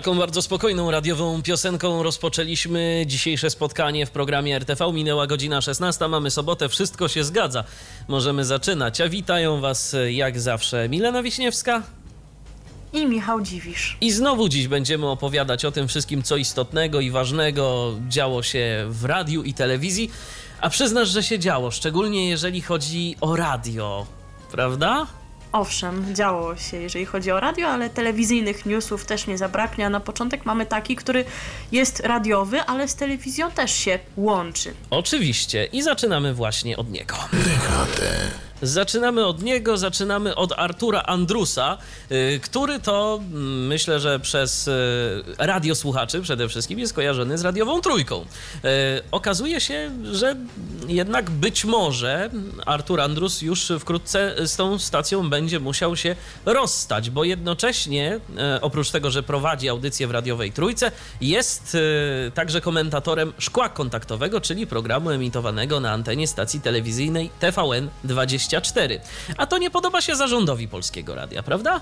Taką bardzo spokojną radiową piosenką rozpoczęliśmy dzisiejsze spotkanie w programie RTV. Minęła godzina 16, mamy sobotę, wszystko się zgadza. Możemy zaczynać. A witają Was jak zawsze Milena Wiśniewska. I Michał Dziwisz. I znowu dziś będziemy opowiadać o tym wszystkim, co istotnego i ważnego działo się w radiu i telewizji. A przyznasz, że się działo, szczególnie jeżeli chodzi o radio, prawda? Owszem, działo się, jeżeli chodzi o radio, ale telewizyjnych newsów też nie zabraknie. A na początek mamy taki, który jest radiowy, ale z telewizją też się łączy. Oczywiście. I zaczynamy właśnie od niego. DHT. Zaczynamy od niego, zaczynamy od Artura Andrusa, y, który to mm, myślę, że przez y, radiosłuchaczy przede wszystkim jest kojarzony z radiową trójką. Y, okazuje się, że jednak być może Artur Andrus już wkrótce z tą stacją będzie musiał się rozstać, bo jednocześnie oprócz tego, że prowadzi audycję w radiowej trójce, jest także komentatorem szkła kontaktowego, czyli programu emitowanego na antenie stacji telewizyjnej TVN 20 24. A to nie podoba się zarządowi Polskiego Radia, prawda?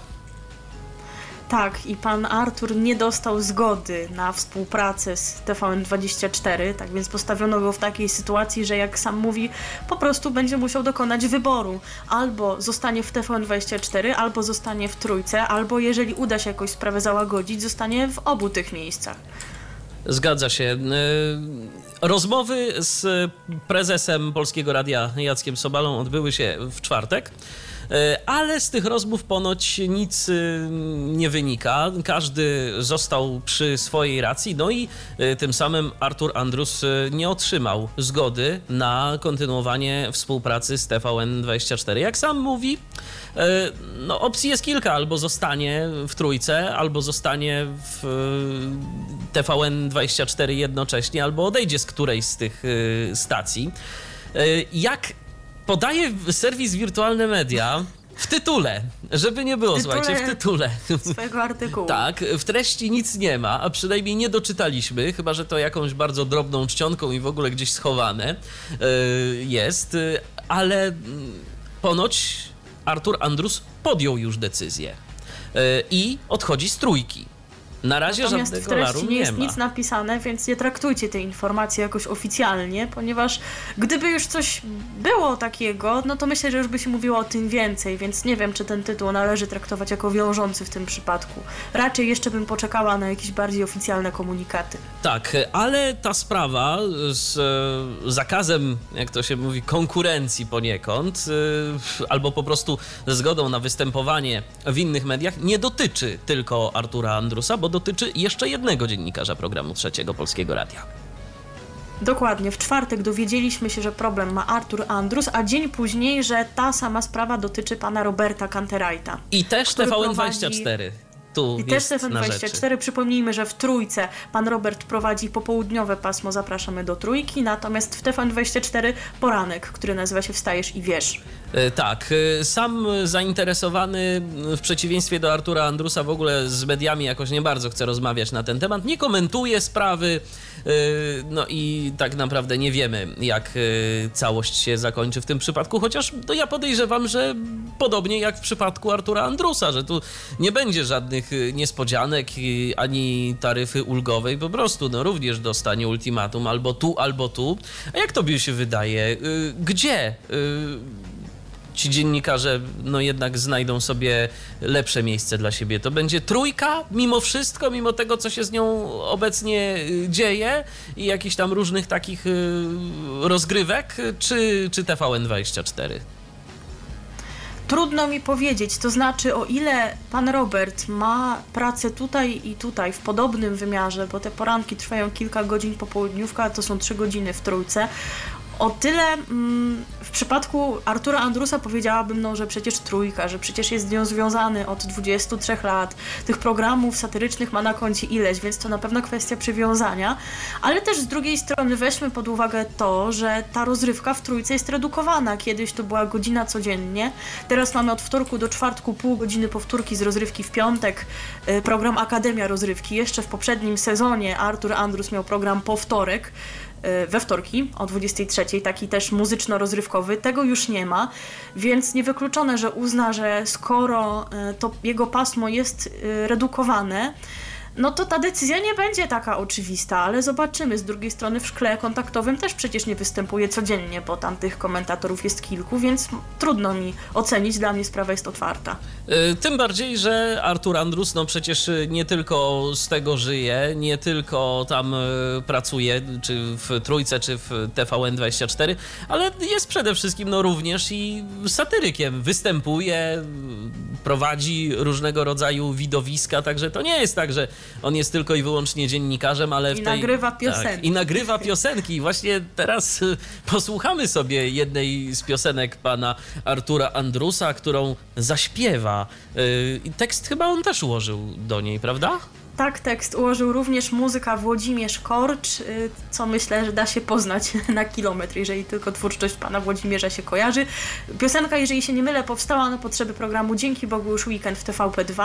Tak, i pan Artur nie dostał zgody na współpracę z TVN24, tak więc postawiono go w takiej sytuacji, że jak sam mówi, po prostu będzie musiał dokonać wyboru. Albo zostanie w TVN24, albo zostanie w Trójce, albo jeżeli uda się jakoś sprawę załagodzić, zostanie w obu tych miejscach. Zgadza się. E, rozmowy z prezesem Polskiego Radia Jackiem Sobalą odbyły się w czwartek. E, ale z tych rozmów ponoć nic y, nie wynika. Każdy został przy swojej racji, no i y, tym samym Artur Andrus y, nie otrzymał zgody na kontynuowanie współpracy z TVN24. Jak sam mówi, no opcji jest kilka, albo zostanie w trójce, albo zostanie w TVN24 jednocześnie, albo odejdzie z którejś z tych stacji. Jak podaje serwis Wirtualne Media w tytule, żeby nie było, tytule słuchajcie, w tytule. Swojego artykułu. tak, w treści nic nie ma, a przynajmniej nie doczytaliśmy, chyba że to jakąś bardzo drobną czcionką i w ogóle gdzieś schowane yy, jest, ale mm, ponoć Artur Andrus podjął już decyzję yy, i odchodzi z trójki. Na razie Natomiast żadnego w treści nie, jest nic napisane, więc nie traktujcie tej informacji jakoś oficjalnie, ponieważ gdyby już coś było takiego, no to myślę, że już by się mówiło o tym więcej, więc nie wiem, czy ten tytuł należy traktować jako wiążący w tym przypadku. Raczej jeszcze bym poczekała na jakieś bardziej oficjalne komunikaty. Tak, ale ta sprawa z e, zakazem, jak to się mówi, konkurencji poniekąd, e, albo po prostu zgodą na występowanie w innych mediach, nie dotyczy tylko Artura Andrusa, bo dotyczy jeszcze jednego dziennikarza programu Trzeciego Polskiego Radia. Dokładnie. W czwartek dowiedzieliśmy się, że problem ma Artur Andrus, a dzień później, że ta sama sprawa dotyczy pana Roberta Canterajta. I też TVN24. Prowadzi tu I też TVN24. Przypomnijmy, że w trójce pan Robert prowadzi popołudniowe pasmo Zapraszamy do trójki, natomiast w TVN24 poranek, który nazywa się Wstajesz i Wiesz. E, tak, e, sam zainteresowany w przeciwieństwie do Artura Andrusa w ogóle z mediami jakoś nie bardzo chce rozmawiać na ten temat, nie komentuje sprawy, e, no i tak naprawdę nie wiemy, jak całość się zakończy w tym przypadku, chociaż no ja podejrzewam, że podobnie jak w przypadku Artura Andrusa, że tu nie będzie żadnych niespodzianek ani taryfy ulgowej, po prostu no również dostanie ultimatum albo tu, albo tu. A jak tobie się wydaje, gdzie ci dziennikarze no jednak znajdą sobie lepsze miejsce dla siebie. To będzie trójka mimo wszystko, mimo tego, co się z nią obecnie dzieje i jakichś tam różnych takich rozgrywek, czy, czy TVN24? Trudno mi powiedzieć, to znaczy o ile pan Robert ma pracę tutaj i tutaj w podobnym wymiarze, bo te poranki trwają kilka godzin popołudniówka, to są trzy godziny w trójce, o tyle mm, w przypadku Artura Andrusa powiedziałabym, no, że przecież trójka, że przecież jest z nią związany od 23 lat. Tych programów satyrycznych ma na koncie ileś, więc to na pewno kwestia przywiązania. Ale też z drugiej strony weźmy pod uwagę to, że ta rozrywka w trójce jest redukowana. Kiedyś to była godzina codziennie, teraz mamy od wtorku do czwartku pół godziny powtórki z rozrywki w piątek, y, program Akademia Rozrywki. Jeszcze w poprzednim sezonie Artur Andrus miał program Powtorek, we wtorki o 23, taki też muzyczno-rozrywkowy. Tego już nie ma, więc niewykluczone, że uzna, że skoro y, to jego pasmo jest y, redukowane, no to ta decyzja nie będzie taka oczywista, ale zobaczymy. Z drugiej strony w szkle kontaktowym też przecież nie występuje codziennie, bo tam tych komentatorów jest kilku, więc trudno mi ocenić, dla mnie sprawa jest otwarta. Y, Tym bardziej, że Artur Andrus no przecież y, nie tylko z tego żyje, nie tylko tam y, pracuje, czy w Trójce, czy w TVN24, ale jest przede wszystkim no również i satyrykiem. Występuje, prowadzi różnego rodzaju widowiska, także to nie jest tak, że on jest tylko i wyłącznie dziennikarzem, ale w I tej... nagrywa piosenki. Tak, I nagrywa piosenki. Właśnie teraz y, posłuchamy sobie jednej z piosenek pana Artura Andrusa, którą zaśpiewa. Y, tekst chyba on też ułożył do niej, prawda? Tak, tekst ułożył również muzyka Włodzimierz Korcz, y, co myślę, że da się poznać na kilometr, jeżeli tylko twórczość pana Włodzimierza się kojarzy. Piosenka, jeżeli się nie mylę, powstała na potrzeby programu Dzięki Bogu już weekend w TVP2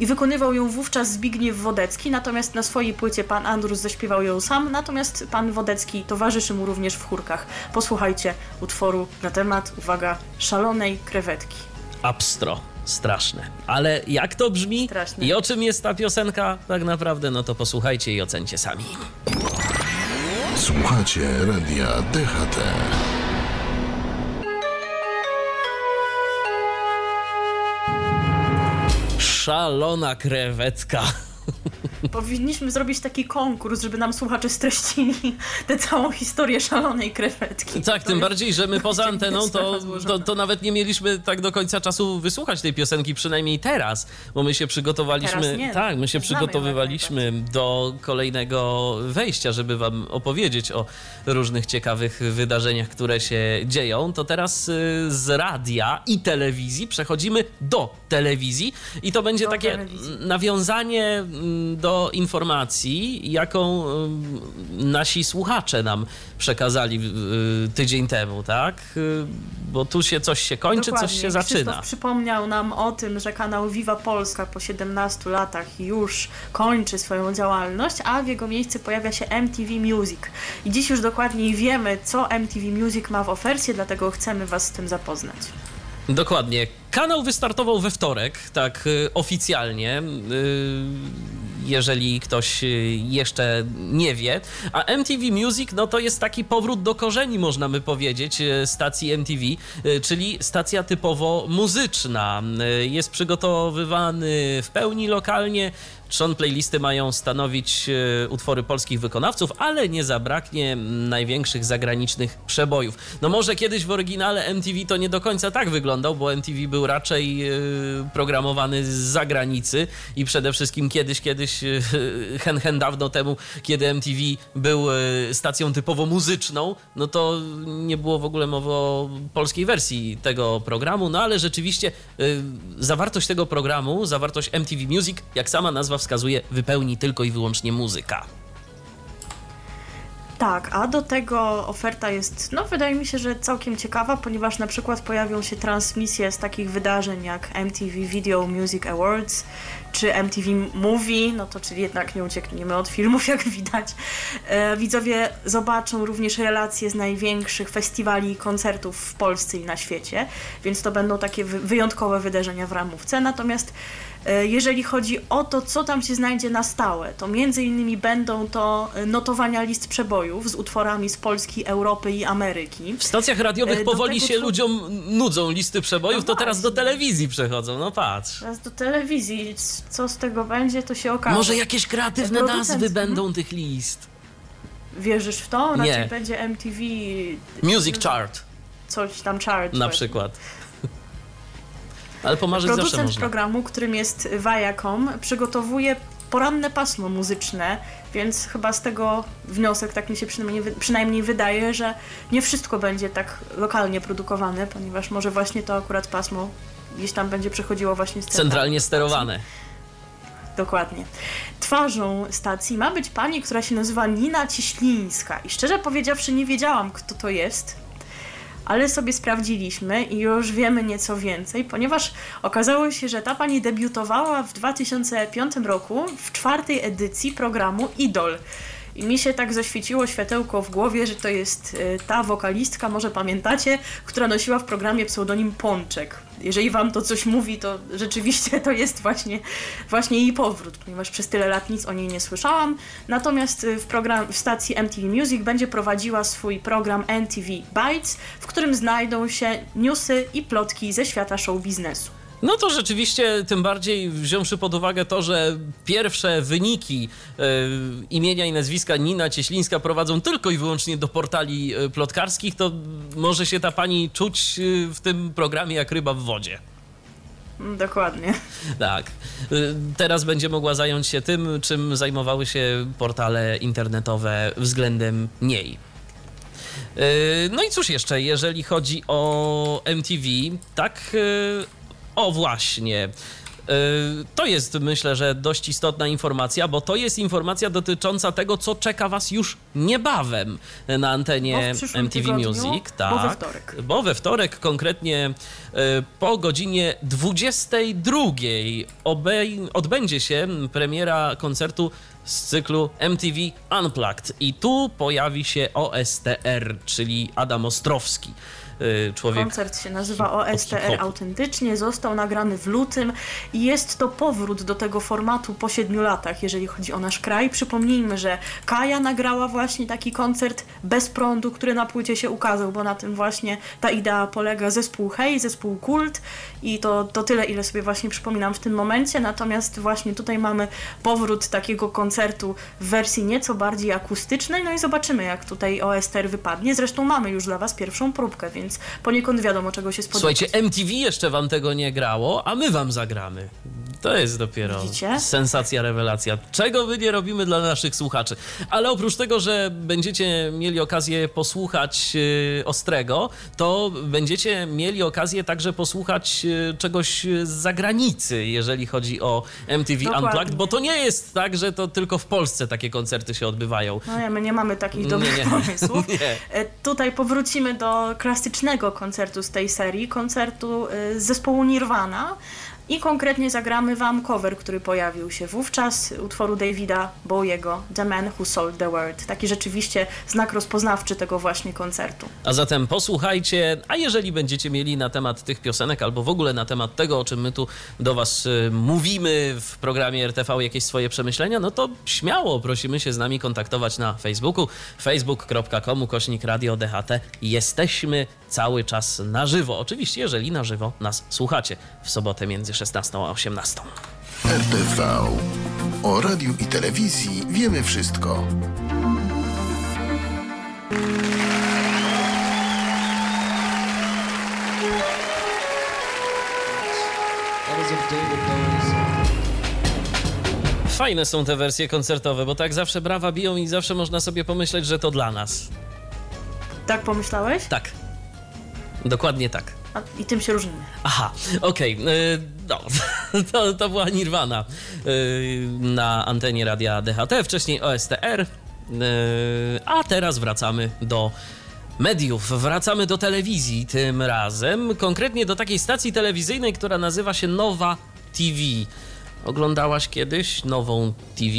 i wykonywał ją wówczas Zbigniew Wodecki, natomiast na swojej płycie pan Andrus zaśpiewał ją sam, natomiast pan Wodecki towarzyszy mu również w chórkach. Posłuchajcie utworu na temat, uwaga, szalonej krewetki. Abstro. Straszne. Ale jak to brzmi Straszne. i o czym jest ta piosenka tak naprawdę, no to posłuchajcie i ocencie sami. Słuchacie radia DHT. Szalona krewetka. Powinniśmy zrobić taki konkurs, żeby nam słuchacze streścili tę całą historię szalonej krewetki. Tak, To tym bardziej, że my poza anteną to, to, to nawet nie mieliśmy tak do końca czasu wysłuchać tej piosenki, przynajmniej teraz, bo my się przygotowaliśmy. Nie, tak, my się przygotowywaliśmy do kolejnego wejścia, żeby wam opowiedzieć o różnych ciekawych wydarzeniach, które się dzieją. To teraz y, z radia i telewizji przechodzimy do telewizji i to będzie Do takie telewizji. nawiązanie do informacji, jaką mm, nasi słuchacze nam przekazali y, tydzień temu, tak? Y, Bo tu się coś się kończy, coś się Krzysztof zaczyna. przypomniał nam o tym, że kanał Viva Polska po 17 latach już kończy swoją działalność, a w jego miejsce pojawia się MTV Music. I dziś już dokładniej wiemy, co MTV Music ma w ofercie, dlatego chcemy Was z tym zapoznać. Dokładnie. Kanał wystartował we wtorek, tak y, oficjalnie. y, Jeżeli ktoś y, jeszcze nie wie, a MTV Music no to jest taki powrót do korzeni, można by powiedzieć, stacji MTV, czyli stacja typowo muzyczna. Jest przygotowywany w pełni lokalnie. Trzon playlisty mają stanowić e, utwory polskich wykonawców, ale nie zabraknie największych zagranicznych przebojów. No może kiedyś w oryginale MTV to nie do końca tak wyglądał, bo MTV był raczej e, programowany z zagranicy i przede wszystkim kiedyś, kiedyś, e, hen, hen dawno temu, kiedy MTV był stacją typowo muzyczną, no to nie było w ogóle mowy o polskiej wersji tego programu, no ale rzeczywiście zawartość tego programu, zawartość MTV Music, jak sama nazwa wskazuje, wypełni tylko i wyłącznie muzyka. Tak, a do tego oferta jest, no wydaje mi się, że całkiem ciekawa, ponieważ na przykład pojawią się transmisje z takich wydarzeń jak MTV Video Music Awards czy MTV Movie, no to czyli jednak nie uciekniemy od filmów, jak widać. E, widzowie zobaczą również relacje z największych festiwali i koncertów w Polsce i na świecie, więc to będą takie wy- wyjątkowe wydarzenia w ramówce. Natomiast jeżeli chodzi o to, co tam się znajdzie na stałe, to między innymi będą to e, notowania list przebojów z utworami z Polski, Europy i Ameryki. W stacjach radiowych E, powoli się ludziom nudzą listy przebojów, No to teraz do właśnie. telewizji przechodzą, no patrz. Teraz do telewizji, co z tego będzie, to się okaże. Może jakieś kreatywne Producent- nazwy mhm. będą tych list. Wierzysz w to? Nie. Raczej będzie MTV Music chart coś tam chart. na właśnie. przykład. Ale pomarzyć Producent programu, którym jest Viacom, przygotowuje poranne pasmo muzyczne, więc chyba z tego wniosek, tak mi się przynajmniej, przynajmniej wydaje, że nie wszystko będzie tak lokalnie produkowane, ponieważ może właśnie to akurat pasmo gdzieś tam będzie przechodziło właśnie z Centralnie sterowane. Dokładnie. Twarzą stacji ma być pani, która się nazywa Nina Cieślińska. I szczerze powiedziawszy, nie wiedziałam, kto to jest, ale sobie sprawdziliśmy i już wiemy nieco więcej, ponieważ okazało się, że ta pani debiutowała w 2005 roku w czwartej edycji programu Idol. I mi się tak zaświeciło światełko w głowie, że to jest y, ta wokalistka, może pamiętacie, która nosiła w programie pseudonim Pączek. Jeżeli wam to coś mówi, to rzeczywiście to jest właśnie, właśnie jej powrót, ponieważ przez tyle lat nic o niej nie słyszałam. Natomiast y, w, program, w stacji MTV Music będzie prowadziła swój program MTV Bites, w którym znajdą się newsy i plotki ze świata show biznesu. No to rzeczywiście, tym bardziej wziąwszy pod uwagę to, że pierwsze wyniki e, imienia i nazwiska Nina Cieślińska prowadzą tylko i wyłącznie do portali e, plotkarskich, to może się ta pani czuć e, w tym programie jak ryba w wodzie. Dokładnie. Tak. Teraz będzie mogła zająć się tym, czym zajmowały się portale internetowe względem niej. No i cóż jeszcze, jeżeli chodzi o MTV, tak. O właśnie. E, To jest myślę, że dość istotna informacja, bo to jest informacja dotycząca tego, co czeka Was już niebawem na Bo antenie MTV tygodniu, Music. bo Tak. we wtorek. Bo we wtorek, konkretnie e, po godzinie 22 obej- odbędzie się premiera koncertu z cyklu MTV Unplugged. I tu pojawi się OSTR, czyli Adam Ostrowski. E, Człowiek Koncert się nazywa OSTR autentycznie, został nagrany w lutym i jest to powrót do tego formatu po siedmiu latach, jeżeli chodzi o nasz kraj. Przypomnijmy, że Kaja nagrała właśnie taki koncert bez prądu, który na płycie się ukazał, bo na tym właśnie ta idea polega. Zespół Hej, zespół Kult i to, to tyle, ile sobie właśnie przypominam w tym momencie. Natomiast właśnie tutaj mamy powrót takiego koncertu w wersji nieco bardziej akustycznej, no i zobaczymy, jak tutaj OSTR wypadnie. Zresztą mamy już dla Was pierwszą próbkę, więc poniekąd wiadomo, czego się spodziewać. Słuchajcie, MTV jeszcze wam tego nie grało, a my wam zagramy. To jest dopiero Widzicie? sensacja, rewelacja. Czego my nie robimy dla naszych słuchaczy. Ale oprócz tego, że będziecie mieli okazję posłuchać yy, Ostrego, to będziecie mieli okazję także posłuchać yy, czegoś z zagranicy, jeżeli chodzi o MTV Dokładnie. Unplugged, bo to nie jest tak, że to tylko w Polsce takie koncerty się odbywają. No nie, my nie mamy takich dobrych nie. pomysłów. Nie. E, Tutaj powrócimy do klasycznego koncertu z tej serii, koncertu e, z zespołu Nirvana. I konkretnie zagramy Wam cover, który pojawił się wówczas, utworu Davida Bowiego, The Man Who Sold the World. Taki rzeczywiście znak rozpoznawczy tego właśnie koncertu. A zatem posłuchajcie, a jeżeli będziecie mieli na temat tych piosenek albo w ogóle na temat tego, o czym my tu do Was y, mówimy w programie RTV, jakieś swoje przemyślenia, no to śmiało prosimy się z nami kontaktować na Facebooku facebook.com kośnik radio DHT. Jesteśmy cały czas na żywo. Oczywiście, jeżeli na żywo nas słuchacie w sobotę między 16 a 18. RTV. O radiu i telewizji wiemy wszystko. Fajne są te wersje koncertowe, bo tak zawsze brawa biją i zawsze można sobie pomyśleć, że to dla nas. Tak pomyślałeś? Tak. Dokładnie tak. A, I tym się różnimy. Aha, okej. y, No, to, to była Nirvana y, na antenie radia DHT, wcześniej OSTR, y, a teraz wracamy do mediów. Wracamy do telewizji tym razem, konkretnie do takiej stacji telewizyjnej, która nazywa się Nowa TV. Oglądałaś kiedyś nową TV?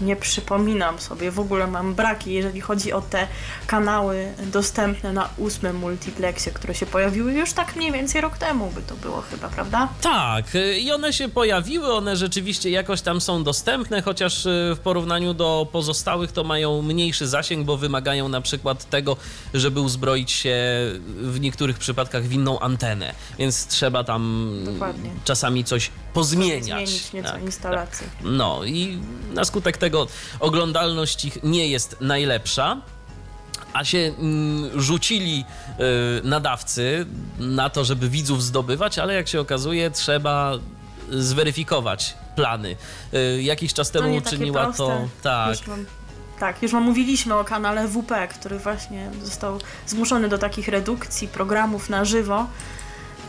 Nie przypominam sobie, w ogóle mam braki, jeżeli chodzi o te kanały dostępne na ósmym multiplexie, które się pojawiły już tak mniej więcej rok temu by to było chyba, prawda? Tak, y, i one się pojawiły, one rzeczywiście jakoś tam są dostępne, chociaż y, w porównaniu do pozostałych to mają mniejszy zasięg, bo wymagają na przykład tego, żeby uzbroić się w niektórych przypadkach w inną antenę, więc trzeba tam Dokładnie. czasami coś pozmieniać. Zmienić nieco Tak, instalację. No i na skutek tego oglądalność ich nie jest najlepsza. A się mm, rzucili y, nadawcy na to, żeby widzów zdobywać, ale jak się okazuje, trzeba zweryfikować plany. Y, Jakiś czas temu takie uczyniła to. Tak. Już wam, tak, już wam mówiliśmy o kanale WP, który właśnie został zmuszony do takich redukcji programów na żywo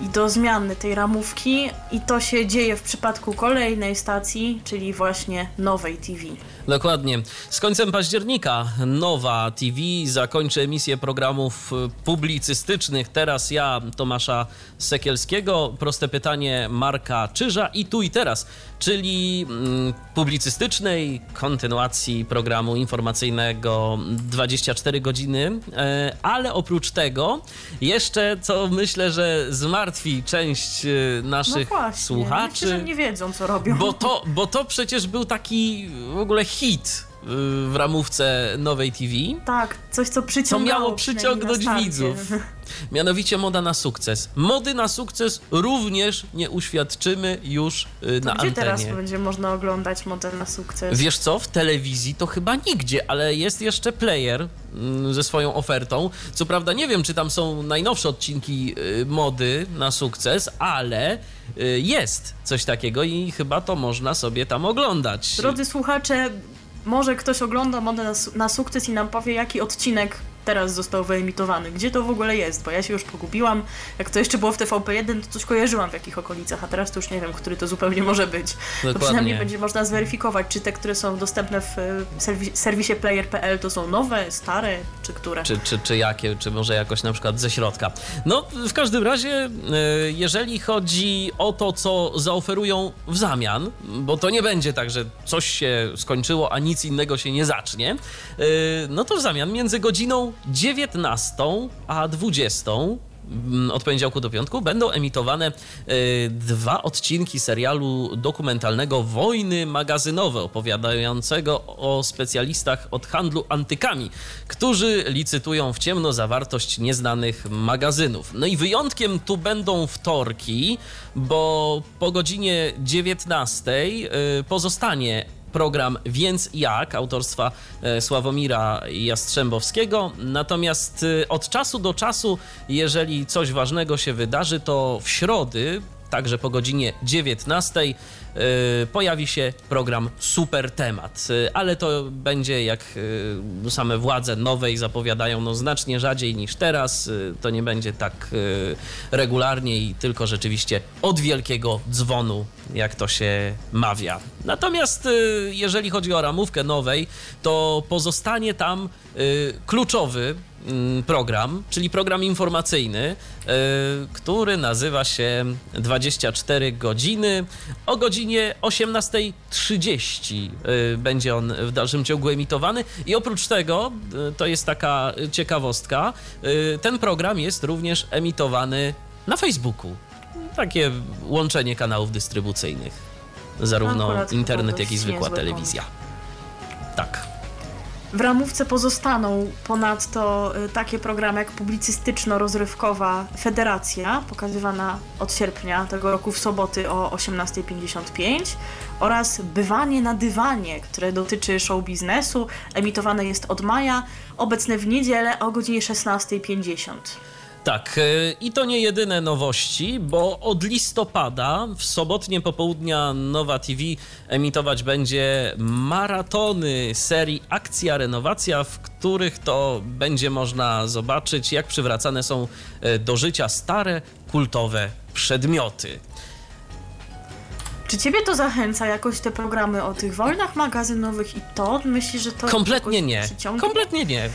i do zmiany tej ramówki i to się dzieje w przypadku kolejnej stacji, czyli właśnie nowej TV. Dokładnie. Z końcem października Nowa TV zakończy emisję programów y, publicystycznych. Teraz ja, Tomasza Sekielskiego. Proste pytanie Marka Czyża i tu i teraz, czyli mm, publicystycznej kontynuacji programu informacyjnego 24 godziny, e, ale oprócz tego jeszcze, co myślę, że zmartwi część y, No naszych właśnie, słuchaczy. że nie wiedzą, co robią. Bo to, bo to przecież był taki w ogóle hit y, w ramówce nowej TV. Tak, coś, co Co przyciągało miało przyciągnąć widzów. Mianowicie moda na sukces. Mody na sukces również nie uświadczymy już y, To na gdzie teraz antenie. będzie można oglądać model na sukces? Wiesz co, w telewizji to chyba nigdzie, ale jest jeszcze player mm, ze swoją ofertą. Co prawda nie wiem, czy tam są najnowsze odcinki y, mody na sukces, ale y, jest coś takiego i chyba to można sobie tam oglądać. Drodzy słuchacze, może ktoś ogląda modę na, su- na sukces i nam powie, jaki odcinek teraz został wyemitowany. Gdzie to w ogóle jest? Bo ja się już pogubiłam. Jak to jeszcze było w TVP1, to coś kojarzyłam w jakich okolicach, a teraz to już nie wiem, który to zupełnie może być. To Dokładnie. przynajmniej będzie można zweryfikować, czy te, które są dostępne w e, serwi- serwisie player.pl to są nowe, stare, czy które. Czy, czy, czy jakie, czy może jakoś na przykład ze środka. No, w każdym razie, e, jeżeli chodzi o to, co zaoferują w zamian, bo to nie będzie tak, że coś się skończyło, a nic innego się nie zacznie, e, no to w zamian między godziną 19 a 20 mm, od poniedziałku do piątku będą emitowane e, dwa odcinki serialu dokumentalnego Wojny magazynowe, opowiadającego o specjalistach od handlu antykami, którzy licytują w ciemno zawartość nieznanych magazynów. No i wyjątkiem tu będą wtorki, bo po godzinie 19 e, pozostanie program Więc jak autorstwa e, Sławomira Jastrzębowskiego. Natomiast e, od czasu do czasu, jeżeli coś ważnego się wydarzy, to w środy, także po godzinie 19, e, pojawi się program Super Temat. E, Ale to będzie, jak e, same władze nowej zapowiadają, no znacznie rzadziej niż teraz. To nie będzie tak regularnie i tylko rzeczywiście od wielkiego dzwonu, jak to się mawia. Natomiast jeżeli chodzi o ramówkę nowej, to pozostanie tam kluczowy mm, program, czyli program informacyjny, który nazywa się 24 godziny. O godzinie 18.30 e, będzie on w dalszym ciągu emitowany i oprócz tego, e, to jest taka ciekawostka, e, ten program jest również emitowany na Facebooku. Takie łączenie kanałów dystrybucyjnych. Zarówno internet, jak i zwykła telewizja. Tak. W ramówce pozostaną ponadto y, takie programy jak publicystyczno-rozrywkowa Federacja, pokazywana od sierpnia tego roku w soboty o 18.55 oraz Bywanie na dywanie, które dotyczy show biznesu, emitowane jest od maja, obecne w niedzielę o godzinie 16.50. Tak, e, i to nie jedyne nowości, bo od listopada w sobotnie popołudnia Nowa TV emitować będzie maratony serii Akcja Renowacja, w których to będzie można zobaczyć, jak przywracane są e, do życia stare, kultowe przedmioty. Czy ciebie to zachęca jakoś te programy o tych wojnach magazynowych i to? Myślisz, że to Kompletnie nie. Kompletnie nie.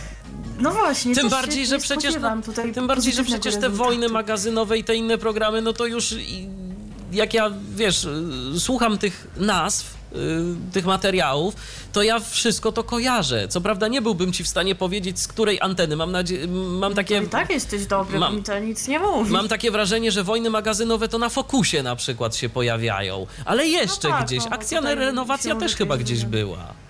No właśnie. Tym bardziej, że przecież, no, tym bardziej, że przecież te wojny magazynowe i te inne programy, no to już jak ja, wiesz, y, słucham tych nazw, y, tych materiałów, to ja wszystko to kojarzę. Co prawda nie byłbym ci w stanie powiedzieć, z której anteny. Mam nadzieję, mam takie... I tak jesteś dobry, Mam- mi to nic nie mówi. Mam takie wrażenie, że wojny magazynowe to na Fokusie na przykład się pojawiają, ale jeszcze tak, gdzieś. no, Akcja renowacja też chyba gdzieś była.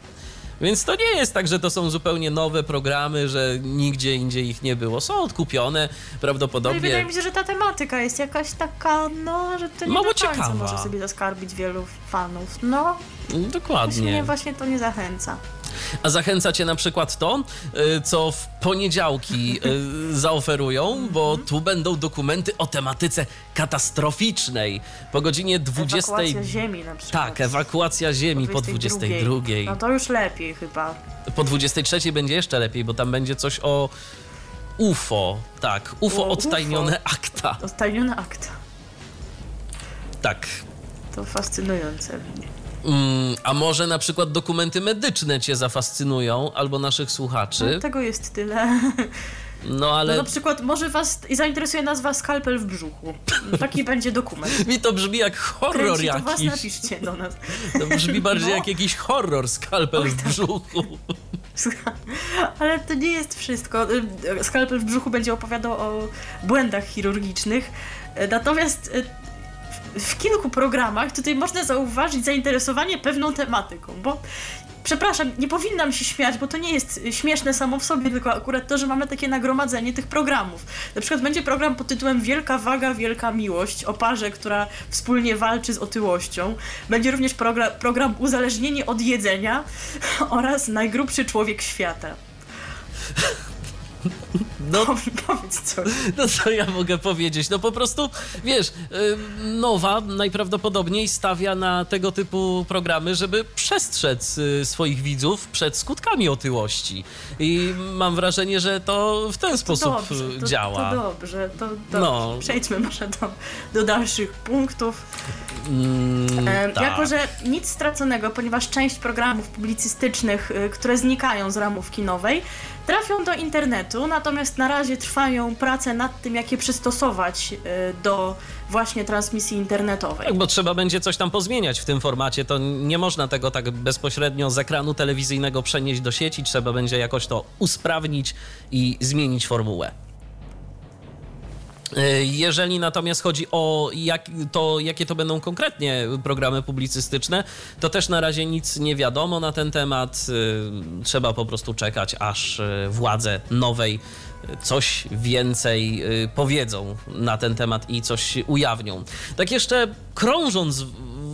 Więc to nie jest tak, że to są zupełnie nowe programy, że nigdzie indziej ich nie było. Są odkupione, No i prawdopodobnie. wydaje mi się, że ta tematyka jest jakaś taka, no, że to nie Mało do końca ciekawa. może sobie zaskarbić wielu fanów. No, właśnie mnie Dokładnie. właśnie to nie zachęca. A zachęca cię na przykład to, y, co w poniedziałki y, zaoferują, bo tu będą dokumenty o tematyce katastroficznej. Po godzinie 20. Ewakuacja ziemi na przykład. Tak, ewakuacja ziemi po 22. No to już lepiej chyba. Po 23 będzie jeszcze lepiej, bo tam będzie coś o UFO. Tak, UFO O, odtajnione UFO. akta. Odtajniona akta. Tak. To fascynujące. Mm, a może na przykład dokumenty medyczne cię zafascynują, albo naszych słuchaczy. No, tego jest tyle. No No, ale na przykład może was i zainteresuje nazwa skalpel w brzuchu. Taki będzie dokument. mi to brzmi jak horror Kręci, to was jakiś. napiszcie do nas. To brzmi bardziej No. jak jakiś horror skalpel w brzuchu. Ale to nie jest wszystko. Skalpel w brzuchu będzie opowiadał o błędach chirurgicznych. Natomiast e, w- kilku programach tutaj można zauważyć zainteresowanie pewną tematyką, bo przepraszam, nie powinnam się śmiać, bo to nie jest śmieszne samo w sobie, tylko akurat to, że mamy takie nagromadzenie tych programów. Na przykład będzie program pod tytułem Wielka waga, wielka miłość o parze, która wspólnie walczy z otyłością. Będzie również program, program Uzależnienie od jedzenia oraz Najgrubszy człowiek świata. No, Powiedz coś. no co ja mogę powiedzieć? No po prostu, wiesz, Nowa najprawdopodobniej stawia na tego typu programy, żeby przestrzec y, swoich widzów przed skutkami otyłości. I mam wrażenie, że to w ten sposób dobrze, y, to, działa. To dobrze, to dobrze. No. Przejdźmy może do, do dalszych punktów. Mm, E, tak. Jako, że nic straconego, ponieważ część programów publicystycznych, y, które znikają z ramów kinowej, trafią do internetu, natomiast na razie trwają prace nad tym, jak je przystosować y, do właśnie transmisji internetowej. Tak, bo trzeba będzie coś tam pozmieniać w tym formacie. To nie można tego tak bezpośrednio z ekranu telewizyjnego przenieść do sieci. Trzeba będzie jakoś to usprawnić i zmienić formułę. E, Jeżeli natomiast chodzi o jak, to, jakie to będą konkretnie programy publicystyczne, to też na razie nic nie wiadomo na ten temat. E, Trzeba po prostu czekać, aż e, władze nowej coś więcej powiedzą na ten temat i coś ujawnią. Tak jeszcze krążąc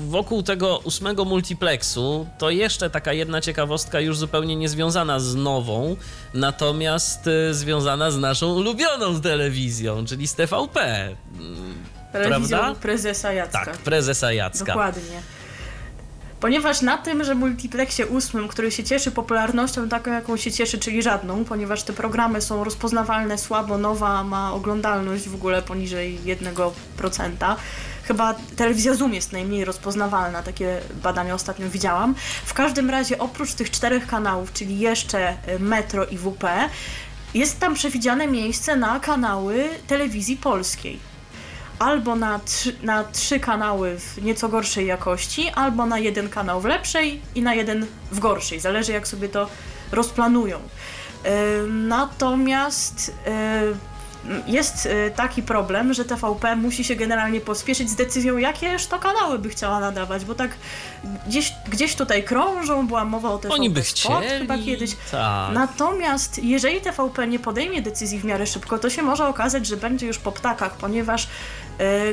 wokół tego ósmego multiplexu, to jeszcze taka jedna ciekawostka już zupełnie niezwiązana z nową, natomiast y, związana z naszą ulubioną telewizją, czyli z TVP. Mm, Telewizją prawda? prezesa Jacka. Tak, prezesa Jacka. Dokładnie. Ponieważ na tym, że multiplexie ósmym, który się cieszy popularnością taką, jaką się cieszy, czyli żadną, ponieważ te programy są rozpoznawalne słabo, nowa ma oglądalność w ogóle poniżej 1%. Chyba telewizja Zoom jest najmniej rozpoznawalna, takie badania ostatnio widziałam. W każdym razie oprócz tych czterech kanałów, czyli jeszcze y, Metro i WP, jest tam przewidziane miejsce na kanały telewizji polskiej albo na trzy, na trzy kanały w nieco gorszej jakości, albo na jeden kanał w lepszej i na jeden w gorszej. Zależy jak sobie to rozplanują. Natomiast e, jest e, taki problem, że TVP musi się generalnie pospieszyć z decyzją, jakież to kanały by chciała nadawać, bo tak gdzieś, gdzieś tutaj krążą, była mowa o TVP Oni by Sport chcieli. chyba kiedyś. Tak. Natomiast jeżeli TVP nie podejmie decyzji w miarę szybko, to się może okazać, że będzie już po ptakach, ponieważ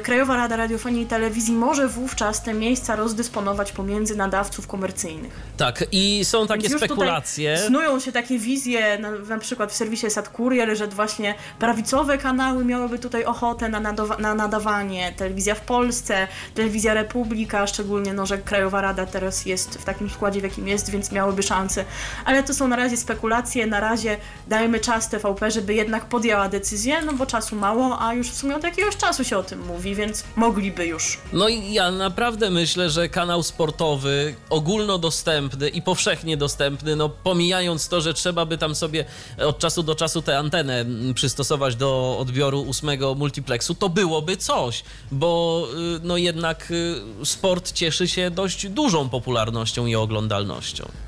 Krajowa Rada Radiofonii i Telewizji może wówczas te miejsca rozdysponować pomiędzy nadawców komercyjnych. Tak, i są takie Więc spekulacje. Snują się takie wizje, na, na przykład w serwisie Sad Kurier, że właśnie prawicowe kanały miałyby tutaj ochotę na, na nadawanie. Telewizja w Polsce, Telewizja Republika, szczególnie no, że Krajowa Rada teraz jest w takim składzie, w jakim jest, więc miałyby szansę. Ale to są na razie spekulacje, na razie dajemy czas TVP, żeby jednak podjęła decyzję, no bo czasu mało, a już w sumie od jakiegoś czasu się o tym mówi, więc mogliby już. No i ja naprawdę myślę, że kanał sportowy, ogólnodostępny i powszechnie dostępny, no pomijając to, że trzeba by tam sobie od czasu do czasu tę antenę przystosować do odbioru ósmego multiplexu, to byłoby coś, bo y, no jednak y, sport cieszy się dość dużą popularnością i oglądalnością.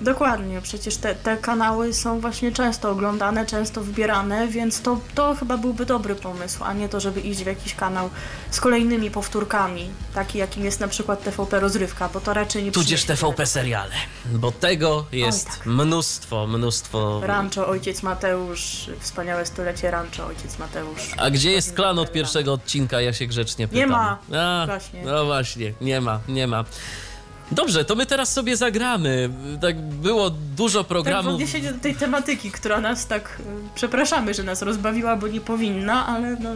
Dokładnie, przecież te, te kanały są właśnie często oglądane, często wybierane, więc to, to chyba byłby dobry pomysł, a nie to, żeby iść w jakiś kanał z kolejnymi powtórkami, taki jakim jest na przykład TVP Rozrywka, bo to raczej nie Tudzież TVP seriale, bo tego jest tak. mnóstwo, mnóstwo. Rancho Ojciec Mateusz, wspaniałe stulecie Rancho Ojciec Mateusz. A gdzie jest klan od pierwszego odcinka? Ja się grzecznie pytam. Nie ma. A, Właśnie. No właśnie, nie ma, nie ma. Dobrze, to my teraz sobie zagramy. Tak było dużo Tak w programów. odniesieniu do tej tematyki, która nas tak, y, przepraszamy, że nas rozbawiła, bo nie powinna, ale, no,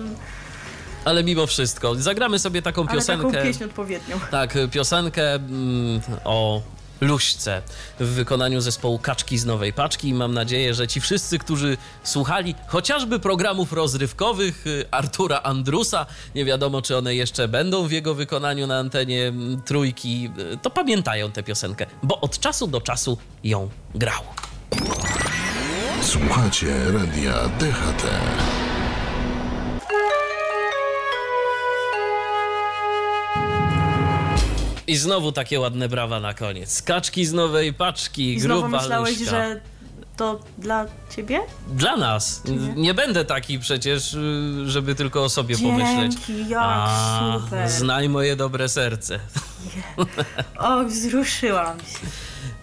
Ale mimo wszystko, zagramy sobie taką ale taką piosenkę. pieśń odpowiednią. Tak, piosenkę mm, o Luśce w wykonaniu zespołu Kaczki z Nowej Paczki i mam nadzieję, że ci wszyscy, którzy słuchali chociażby programów rozrywkowych y, Artura Andrusa, nie wiadomo czy one jeszcze będą w jego wykonaniu na antenie trójki, y, to pamiętają tę piosenkę, bo od czasu do czasu ją grał. Słuchacie radia DHT. I znowu takie ładne brawa na koniec. Kaczki z Nowej Paczki, I znowu gruba myślałeś, Luśka. że to dla ciebie? Dla nas. Nie będę taki przecież, y, żeby tylko o sobie pomyśleć. Dzięki, jak A, super. znaj moje dobre serce. O, wzruszyłam się.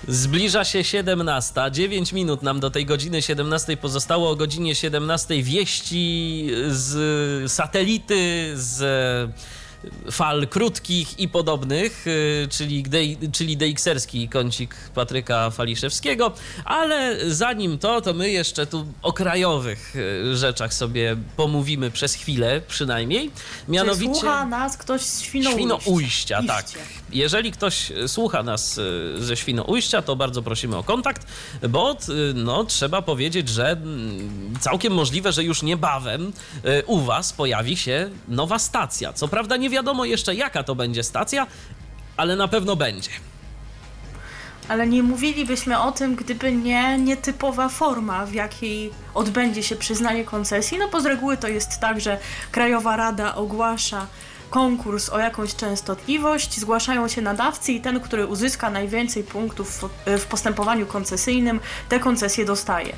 Zbliża się 17. 9 minut nam do tej godziny 17 pozostało. O godzinie 17 wieści z satelity, z fal krótkich i podobnych, y, czyli, czyli DX-erski kącik Patryka Faliszewskiego, ale zanim to, to my jeszcze tu o krajowych y, rzeczach sobie pomówimy przez chwilę przynajmniej. Czy Mianowicie... słucha nas ktoś z Świnoujścia? Świnoujścia, tak. Jeżeli ktoś słucha nas y, ze Świnoujścia, to bardzo prosimy o kontakt, bo y, no, trzeba powiedzieć, że mm, całkiem możliwe, że już niebawem u Was pojawi się nowa stacja. Co prawda nie wiadomo jeszcze jaka to będzie stacja, ale na pewno będzie. Ale nie mówilibyśmy o tym, gdyby nie nietypowa forma, w jakiej odbędzie się przyznanie koncesji. No bo z reguły to jest tak, że Krajowa Rada ogłasza konkurs o jakąś częstotliwość, zgłaszają się nadawcy i ten, który uzyska najwięcej punktów w, postępowaniu koncesyjnym, te koncesje dostaje.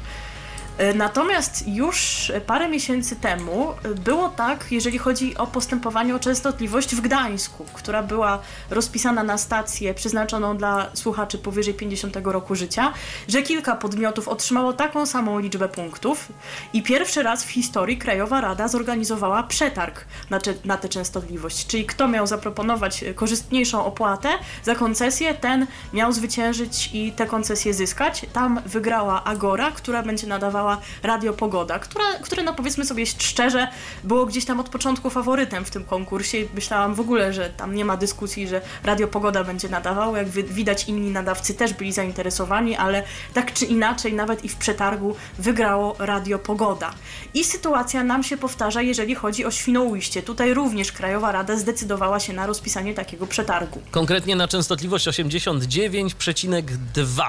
E, Natomiast już parę miesięcy temu było tak, jeżeli chodzi o postępowanie o częstotliwość w Gdańsku, która była rozpisana na stację przeznaczoną dla słuchaczy powyżej 50 roku życia, że kilka podmiotów otrzymało taką samą liczbę punktów i pierwszy raz w historii Krajowa Rada zorganizowała przetarg na, na tę częstotliwość. Czyli kto miał zaproponować korzystniejszą opłatę za koncesję, ten miał zwyciężyć i tę koncesję zyskać. Tam wygrała Agora, która będzie nadawała Radio Pogoda, która, które no powiedzmy sobie szczerze było gdzieś tam od początku faworytem w tym konkursie myślałam w ogóle, że tam nie ma dyskusji, że Radio Pogoda będzie nadawało. Jak wi- widać inni nadawcy też byli zainteresowani, ale tak czy inaczej nawet i w przetargu wygrało Radio Pogoda. I sytuacja nam się powtarza, jeżeli chodzi o Świnoujście. Tutaj również Krajowa Rada zdecydowała się na rozpisanie takiego przetargu. Konkretnie na częstotliwość 89,2.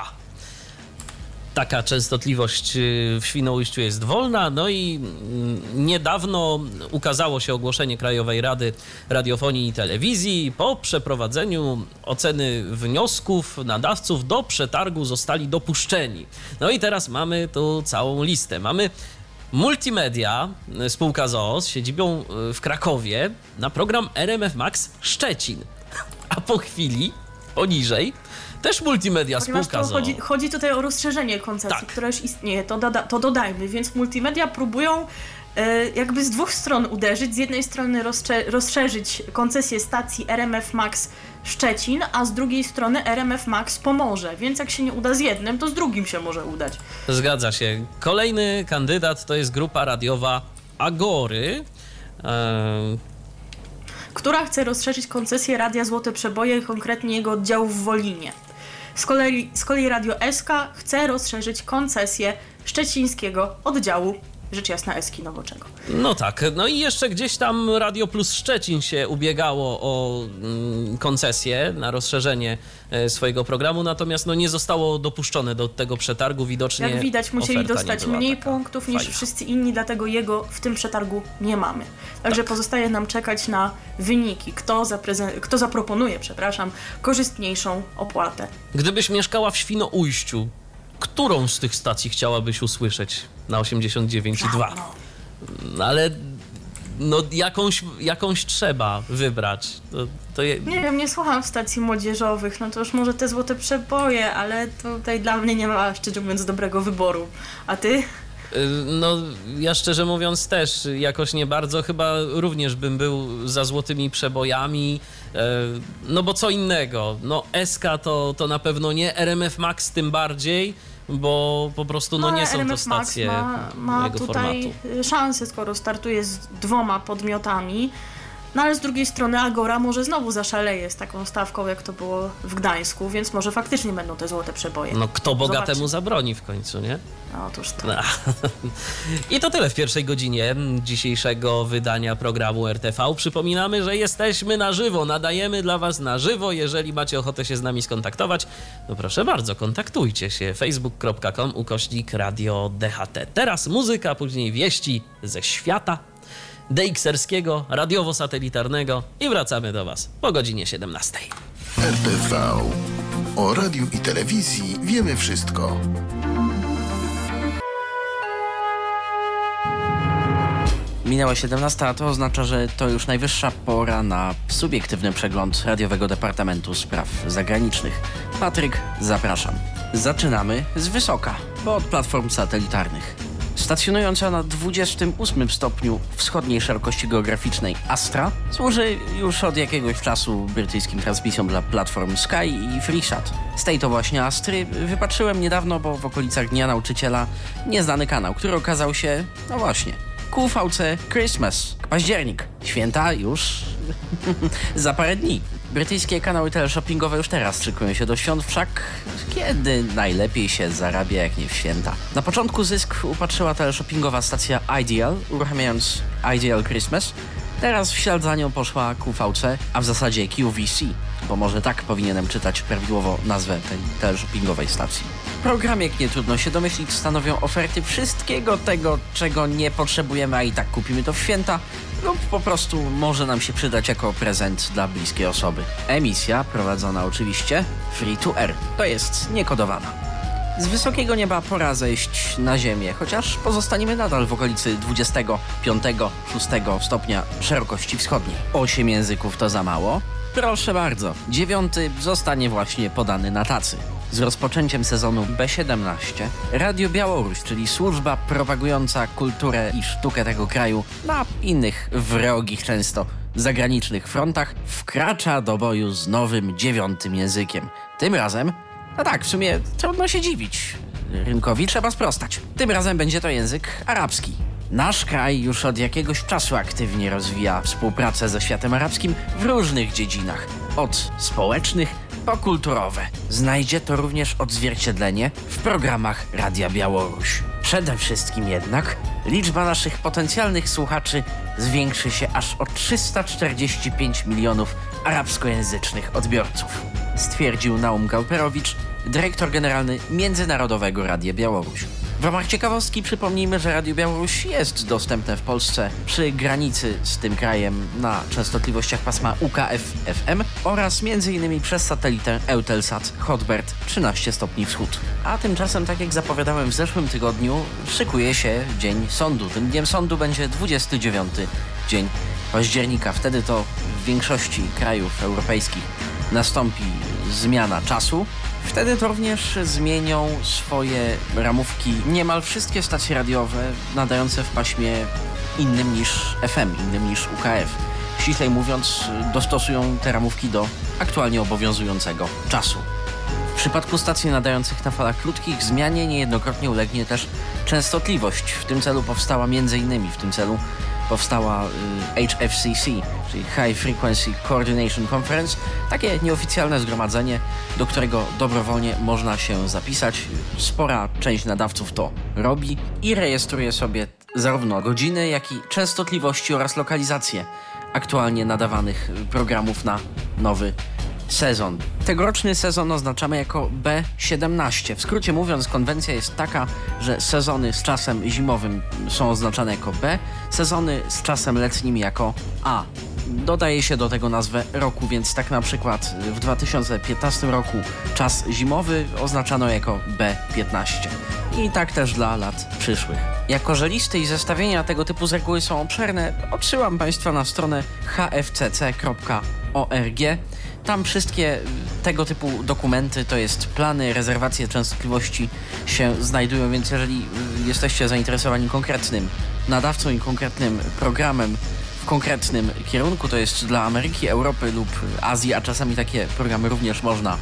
Taka częstotliwość y, w Świnoujściu jest wolna, no i mm, niedawno ukazało się ogłoszenie Krajowej Rady Radiofonii i Telewizji. Po przeprowadzeniu oceny wniosków nadawców do przetargu zostali dopuszczeni. No i teraz mamy tu całą listę. Mamy Multimedia, y, spółka ZOO z siedzibą y, w Krakowie na program RMF Max Szczecin. A po chwili, poniżej, też Multimedia, Ponieważ spółka to chodzi, chodzi tutaj o rozszerzenie koncepcji, Tak. która już istnieje, to, doda, to dodajmy, więc multimedia próbują e, jakby z dwóch stron uderzyć. Z jednej strony rozsze, rozszerzyć koncesję stacji RMF Max Szczecin, a z drugiej strony RMF Max Pomorze, więc jak się nie uda z jednym, to z drugim się może udać. Zgadza się. Kolejny kandydat to jest grupa radiowa Agory. Eee, która chce rozszerzyć koncesję Radia Złote Przeboje, konkretnie jego oddziału w Wolinie. Z kolei, z kolei Radio SK chce rozszerzyć koncesję szczecińskiego oddziału rzecz jasna Eski Nowoczego. No tak, no i jeszcze gdzieś tam Radio Plus Szczecin się ubiegało o mm, koncesję na rozszerzenie e, swojego programu, natomiast no nie zostało dopuszczone do tego przetargu. Widocznie Jak widać, musieli dostać mniej punktów niż fajna. wszyscy inni, dlatego jego w tym przetargu nie mamy. Także pozostaje nam czekać na wyniki, kto, kto zaproponuje, przepraszam, korzystniejszą opłatę. Gdybyś mieszkała w Świnoujściu, którą z tych stacji chciałabyś usłyszeć na 89,2? No. Ale no jakąś, jakąś trzeba wybrać. To, to je, Nie wiem, nie słucham stacji młodzieżowych, no to już może te złote przeboje, ale tutaj dla mnie nie ma, szczerze mówiąc, dobrego wyboru. A ty? Y, No, ja szczerze mówiąc też jakoś nie bardzo, chyba również bym był za złotymi przebojami, e, no bo co innego, no SK to, to na pewno nie, RMF Max tym bardziej, bo po prostu no, ale nie są to RMF Max stacje ma, ma mojego tutaj formatu. szansę, skoro startuje z dwoma podmiotami. No ale z drugiej strony Agora może znowu zaszaleje z taką stawką, jak to było w Gdańsku, więc może faktycznie będą te złote przeboje. No kto bogatemu Zobaczymy. zabroni w końcu, nie? No, otóż to. No. I to tyle w pierwszej godzinie dzisiejszego wydania programu RTV. Przypominamy, że jesteśmy na żywo, nadajemy dla Was na żywo. Jeżeli macie ochotę się z nami skontaktować, to proszę bardzo, kontaktujcie się facebook.com ukośnik radio DHT. Teraz muzyka, później wieści ze świata DXerskiego, radiowo-satelitarnego i wracamy do Was po godzinie 17. RTV. O radiu i telewizji wiemy wszystko. Minęła 17, a to oznacza, że to już najwyższa pora na subiektywny przegląd Radiowego Departamentu Spraw Zagranicznych. Patryk, zapraszam. Zaczynamy z wysoka, bo od platform satelitarnych. Stacjonująca na 28 stopniu wschodniej szerokości geograficznej Astra służy już od jakiegoś czasu brytyjskim transmisjom dla platform Sky i FreeSat. Z tej to właśnie Astry wypatrzyłem niedawno, bo w okolicach Dnia Nauczyciela nieznany kanał, który okazał się, no właśnie, QVC Christmas. Październik. Święta już za parę dni. Brytyjskie kanały teleshoppingowe już teraz szykują się do świąt, wszak kiedy najlepiej się zarabia jak nie w święta? Na początku zysk upatrzyła teleshoppingowa stacja Ideal, uruchamiając Ideal Christmas. Teraz w ślad za nią poszła QVC, a w zasadzie QVC, bo może tak powinienem czytać prawidłowo nazwę tej teleshoppingowej stacji. Program, jak nie trudno się domyślić, stanowią oferty wszystkiego tego, czego nie potrzebujemy, a i tak kupimy to w święta, lub po prostu może nam się przydać jako prezent dla bliskiej osoby. Emisja prowadzona oczywiście free to air, to jest niekodowana. Z wysokiego nieba pora zejść na ziemię, chociaż pozostaniemy nadal w okolicy 25-6 stopnia szerokości wschodniej. Osiem języków to za mało? Proszę bardzo, dziewiąty zostanie właśnie podany na tacy. Z rozpoczęciem sezonu B17 Radio Białoruś, czyli służba propagująca kulturę i sztukę tego kraju na innych wrogich często zagranicznych frontach, wkracza do boju z nowym dziewiątym językiem. Tym razem no tak, w sumie trudno się dziwić. Rynkowi trzeba sprostać. Tym razem będzie to język arabski. Nasz kraj już od jakiegoś czasu aktywnie rozwija współpracę ze światem arabskim w różnych dziedzinach. Od społecznych po kulturowe. Znajdzie to również odzwierciedlenie w programach Radia Białoruś. Przede wszystkim jednak liczba naszych potencjalnych słuchaczy zwiększy się aż o 345 milionów arabskojęzycznych odbiorców stwierdził Naum Gauperowicz, dyrektor generalny Międzynarodowego Radia Białoruś. W ramach ciekawostki przypomnijmy, że Radio Białoruś jest dostępne w Polsce przy granicy z tym krajem na częstotliwościach pasma UKF-FM oraz m.in. przez satelitę Eutelsat Hotbird 13 stopni wschód. A tymczasem, tak jak zapowiadałem w zeszłym tygodniu, szykuje się Dzień Sądu. Tym dniem sądu będzie 29 dzień października. Wtedy to w większości krajów europejskich nastąpi zmiana czasu. Wtedy to również zmienią swoje ramówki niemal wszystkie stacje radiowe nadające w paśmie innym niż FM, innym niż UKF. Ściślej mówiąc, dostosują te ramówki do aktualnie obowiązującego czasu. W przypadku stacji nadających na falach krótkich zmianie niejednokrotnie ulegnie też częstotliwość. W tym celu powstała m.in. w tym celu powstała y, HFCC, czyli High Frequency Coordination Conference, takie nieoficjalne zgromadzenie, do którego dobrowolnie można się zapisać. Spora część nadawców to robi i rejestruje sobie zarówno godziny, jak i częstotliwości oraz lokalizacje aktualnie nadawanych programów na nowy sezon. Tegoroczny sezon oznaczamy jako B17. W skrócie mówiąc, konwencja jest taka, że sezony z czasem zimowym są oznaczane jako B, sezony z czasem letnim jako A. Dodaje się do tego nazwę roku, więc tak na przykład w 2015 roku czas zimowy oznaczano jako B15. I tak też dla lat przyszłych. Jako że listy i zestawienia tego typu z reguły są obszerne, odsyłam Państwa na stronę hfcc.org. Tam wszystkie tego typu dokumenty, to jest plany, rezerwacje częstotliwości się znajdują, więc jeżeli jesteście zainteresowani konkretnym nadawcą i konkretnym programem w konkretnym kierunku, to jest dla Ameryki, Europy lub Azji, a czasami takie programy również można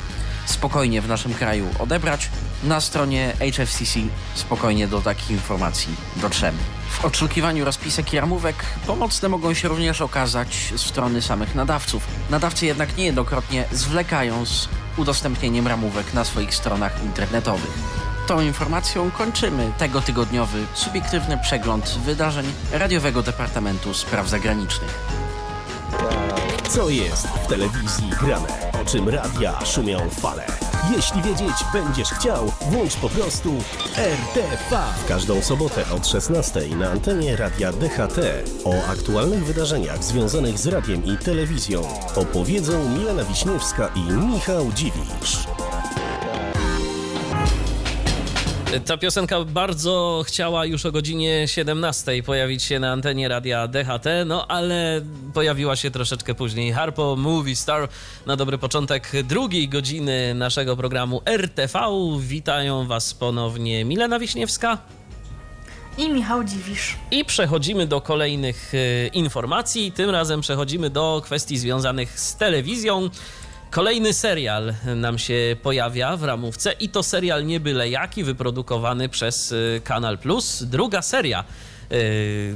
spokojnie w naszym kraju odebrać. Na stronie HFCC spokojnie do takich informacji dotrzemy. W oczekiwaniu rozpisek i ramówek pomocne mogą się również okazać strony samych nadawców. Nadawcy jednak niejednokrotnie zwlekają z udostępnieniem ramówek na swoich stronach internetowych. Tą informacją kończymy tegotygodniowy, subiektywny przegląd wydarzeń Radiowego Departamentu Spraw Zagranicznych. Co jest w telewizji grane? O czym radia szumią fale? Jeśli wiedzieć będziesz chciał, włącz po prostu RTV. W każdą sobotę od 16 na antenie Radia DHT o aktualnych wydarzeniach związanych z radiem i telewizją opowiedzą Milena Wiśniewska i Michał Dziwisz. Ta piosenka bardzo chciała już o godzinie 17 pojawić się na antenie radia DHT, no ale pojawiła się troszeczkę później. Harpo Movie Star na dobry początek drugiej godziny naszego programu RTV. Witają Was ponownie Milena Wiśniewska. I Michał Dziwisz. I przechodzimy do kolejnych y, informacji. Tym razem przechodzimy do kwestii związanych z telewizją. Kolejny serial nam się pojawia w ramówce i to serial nie byle jaki, wyprodukowany przez y, Kanal Plus. Druga seria y,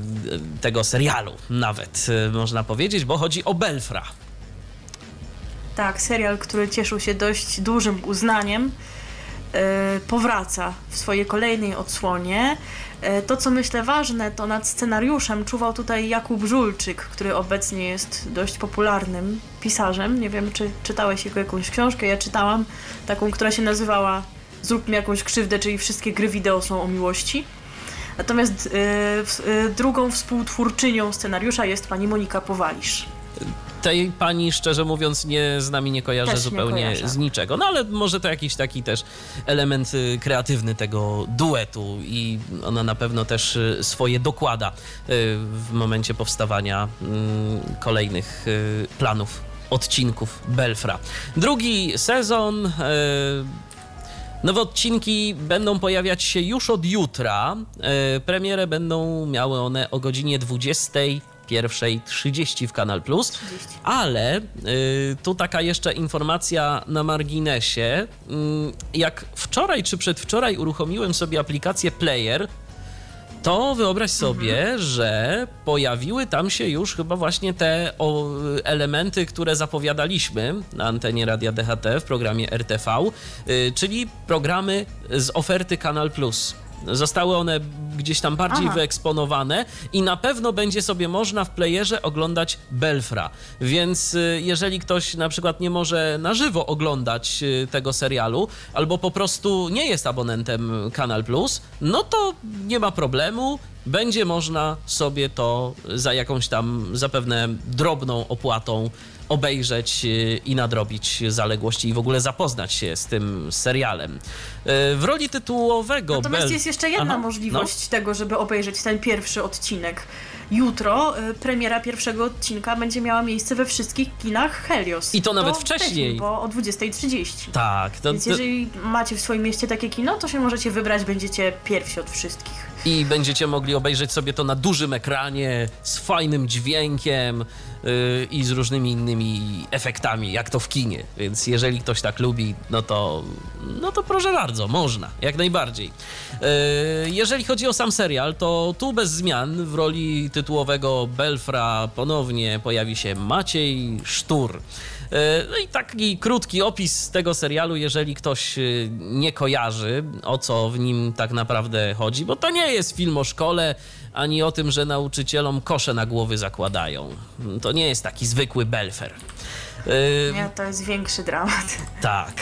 tego serialu nawet y, można powiedzieć, bo chodzi o Belfra. Tak, serial, który cieszył się dość dużym uznaniem, powraca w swojej kolejnej odsłonie. To, co myślę ważne, to nad scenariuszem czuwał tutaj Jakub Żulczyk, który obecnie jest dość popularnym pisarzem. Nie wiem, czy czytałeś jego jakąś książkę. Ja czytałam taką, która się nazywała Zrób mi jakąś krzywdę, czyli wszystkie gry wideo są o miłości. Natomiast yy, yy, drugą współtwórczynią scenariusza jest pani Monika Powalisz tej pani, szczerze mówiąc, nie z nami nie kojarzę też zupełnie nie z niczego. No ale może to jakiś taki też element y, kreatywny tego duetu i ona na pewno też y, swoje dokłada y, w momencie powstawania mm, kolejnych planów odcinków Belfra. Drugi sezon. Nowe odcinki będą pojawiać się już od jutra. Premierę będą miały one o godzinie 20 pierwszej 30 w Kanal Plus. 30. Ale y, tu taka jeszcze informacja na marginesie. Y, jak wczoraj czy przedwczoraj uruchomiłem sobie aplikację Player, to wyobraź sobie, mhm. że pojawiły tam się już chyba właśnie te o, elementy, które zapowiadaliśmy na antenie Radia DHT w programie RTV, y, czyli programy z oferty Kanal Plus. Zostały one gdzieś tam bardziej Aha. wyeksponowane i na pewno będzie sobie można w playerze oglądać Belfra. Więc y, jeżeli ktoś na przykład nie może na żywo oglądać y, tego serialu, albo po prostu nie jest abonentem Kanal Plus, no to nie ma problemu będzie można sobie to za jakąś tam zapewne drobną opłatą obejrzeć y, i nadrobić zaległości i w ogóle zapoznać się z tym serialem. Y, w roli tytułowego... Natomiast Bel... jest jeszcze jedna Aha, możliwość no? tego, żeby obejrzeć ten pierwszy odcinek. Jutro y, premiera pierwszego odcinka będzie miała miejsce we wszystkich kinach Helios. I to nawet wcześniej. wcześniej. Bo o 20.30. Tak. To, Więc jeżeli macie w swoim mieście takie kino, to się możecie wybrać, będziecie pierwsi od wszystkich i będziecie mogli obejrzeć sobie to na dużym ekranie z fajnym dźwiękiem i z różnymi innymi efektami, jak to w kinie. Więc jeżeli ktoś tak lubi, no to, no to proszę bardzo, można, jak najbardziej. Yy, jeżeli chodzi o sam serial, to tu bez zmian w roli tytułowego Belfra ponownie pojawi się Maciej Sztur. E, no i taki krótki opis tego serialu, jeżeli ktoś nie kojarzy, o co w nim tak naprawdę chodzi, bo to nie jest film o szkole, ani o tym, że nauczycielom kosze na głowy zakładają. To nie jest taki zwykły belfer. Nie, to jest większy dramat. Tak.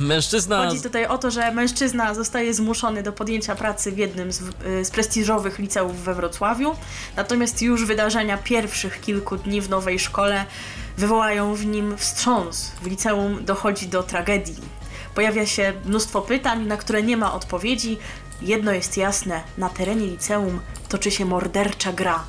Mężczyzna. Chodzi tutaj o to, że mężczyzna zostaje zmuszony do podjęcia pracy w jednym z, z prestiżowych liceów we Wrocławiu. Natomiast już wydarzenia pierwszych kilku dni w nowej szkole wywołają w nim wstrząs. W liceum dochodzi do tragedii. Pojawia się mnóstwo pytań, na które nie ma odpowiedzi. Jedno jest jasne: na terenie liceum toczy się mordercza gra.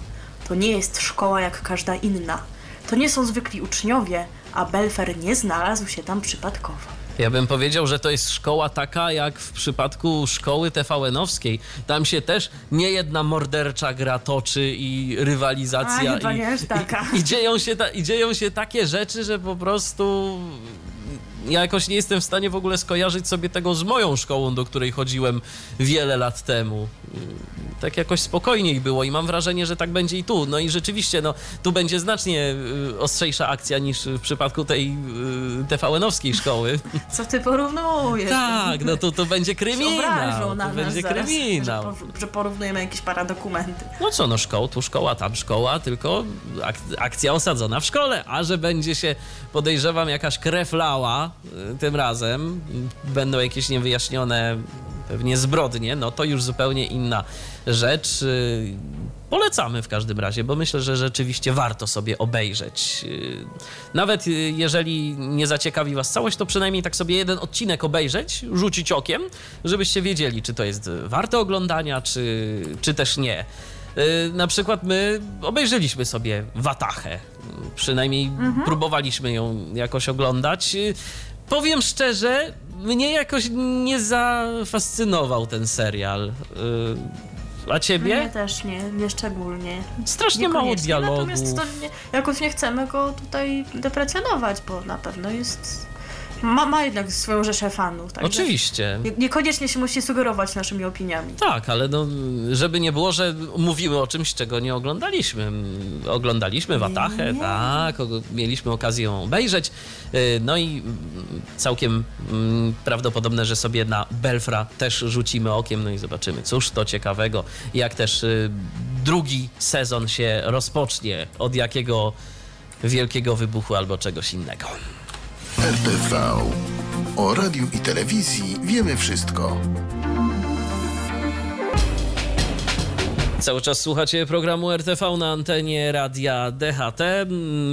To nie jest szkoła jak każda inna. To nie są zwykli uczniowie, a Belfer nie znalazł się tam przypadkowo. Ja bym powiedział, że to jest szkoła taka jak w przypadku szkoły TVN-owskiej. Tam się też nie jedna mordercza gra toczy i rywalizacja. A, i, nie aż taka. I, i, dzieją się ta, I dzieją się takie rzeczy, że po prostu ja jakoś nie jestem w stanie w ogóle skojarzyć sobie tego z moją szkołą, do której chodziłem wiele lat temu. Tak jakoś spokojniej było i mam wrażenie, że tak będzie i tu. No i rzeczywiście, no, tu będzie znacznie y, ostrzejsza akcja niż w przypadku tej y, TVN-owskiej szkoły. Co ty porównujesz? Tak, no to, to będzie kryminał. na To nas będzie zaraz, kryminał. Że, po, że porównujemy jakieś paradokumenty. No co, no szkoła, tu szkoła, tam szkoła, tylko ak akcja osadzona w szkole. A że będzie się, podejrzewam, jakaś krew lała tym razem, y, będą jakieś niewyjaśnione pewnie zbrodnie, no to już zupełnie inna rzecz. Y, Polecamy w każdym razie, bo myślę, że rzeczywiście warto sobie obejrzeć. Y, Nawet y, jeżeli nie zaciekawi Was całość, to przynajmniej tak sobie jeden odcinek obejrzeć, rzucić okiem, żebyście wiedzieli, czy to jest warte oglądania, czy, czy też nie. Y, Na przykład my obejrzeliśmy sobie Watachę. Przynajmniej próbowaliśmy ją jakoś oglądać. Powiem szczerze, mnie jakoś nie zafascynował ten serial. Y, A ciebie? Mnie też nie, nie szczególnie. Strasznie mało dialogu. Natomiast to nie, jakoś nie chcemy go tutaj deprecjonować, bo na pewno jest... Ma, ma jednak swoją rzeszę fanów. Oczywiście. nie- Niekoniecznie się musi sugerować naszymi opiniami. Tak, ale no, żeby nie było, że mówimy o czymś, czego nie oglądaliśmy. Oglądaliśmy Watachę, nie. tak, mieliśmy okazję ją obejrzeć. Y, No i całkiem mm, prawdopodobne, że sobie na Belfra też rzucimy okiem, no i zobaczymy, cóż to ciekawego, jak też y, drugi sezon się rozpocznie, od jakiego wielkiego wybuchu albo czegoś innego. RTV. O radiu i telewizji wiemy wszystko. Cały czas słuchacie programu RTV na antenie radia DHT.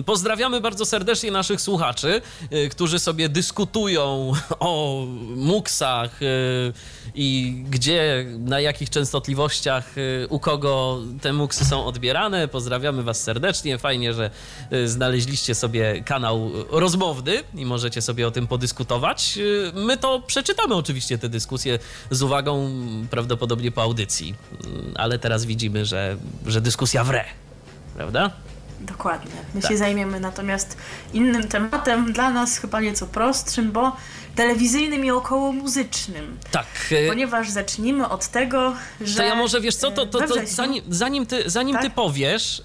Pozdrawiamy bardzo serdecznie naszych słuchaczy, y, którzy sobie dyskutują o muksach y, i gdzie, na jakich częstotliwościach, y, u kogo te muksy są odbierane. Pozdrawiamy Was serdecznie. Fajnie, że y, znaleźliście sobie kanał rozmowny i możecie sobie o tym podyskutować. Y, My to przeczytamy oczywiście te dyskusje z uwagą prawdopodobnie po audycji, Mm, ale teraz widzimy, że, że dyskusja wre, prawda? Dokładnie. My Tak. się zajmiemy natomiast innym tematem, dla nas chyba nieco prostszym, bo telewizyjnym i około muzycznym. Tak. y, Ponieważ zacznijmy od tego, że. To ja może wiesz co, to, to, to zanim, zanim, ty, zanim ty Tak? powiesz, y,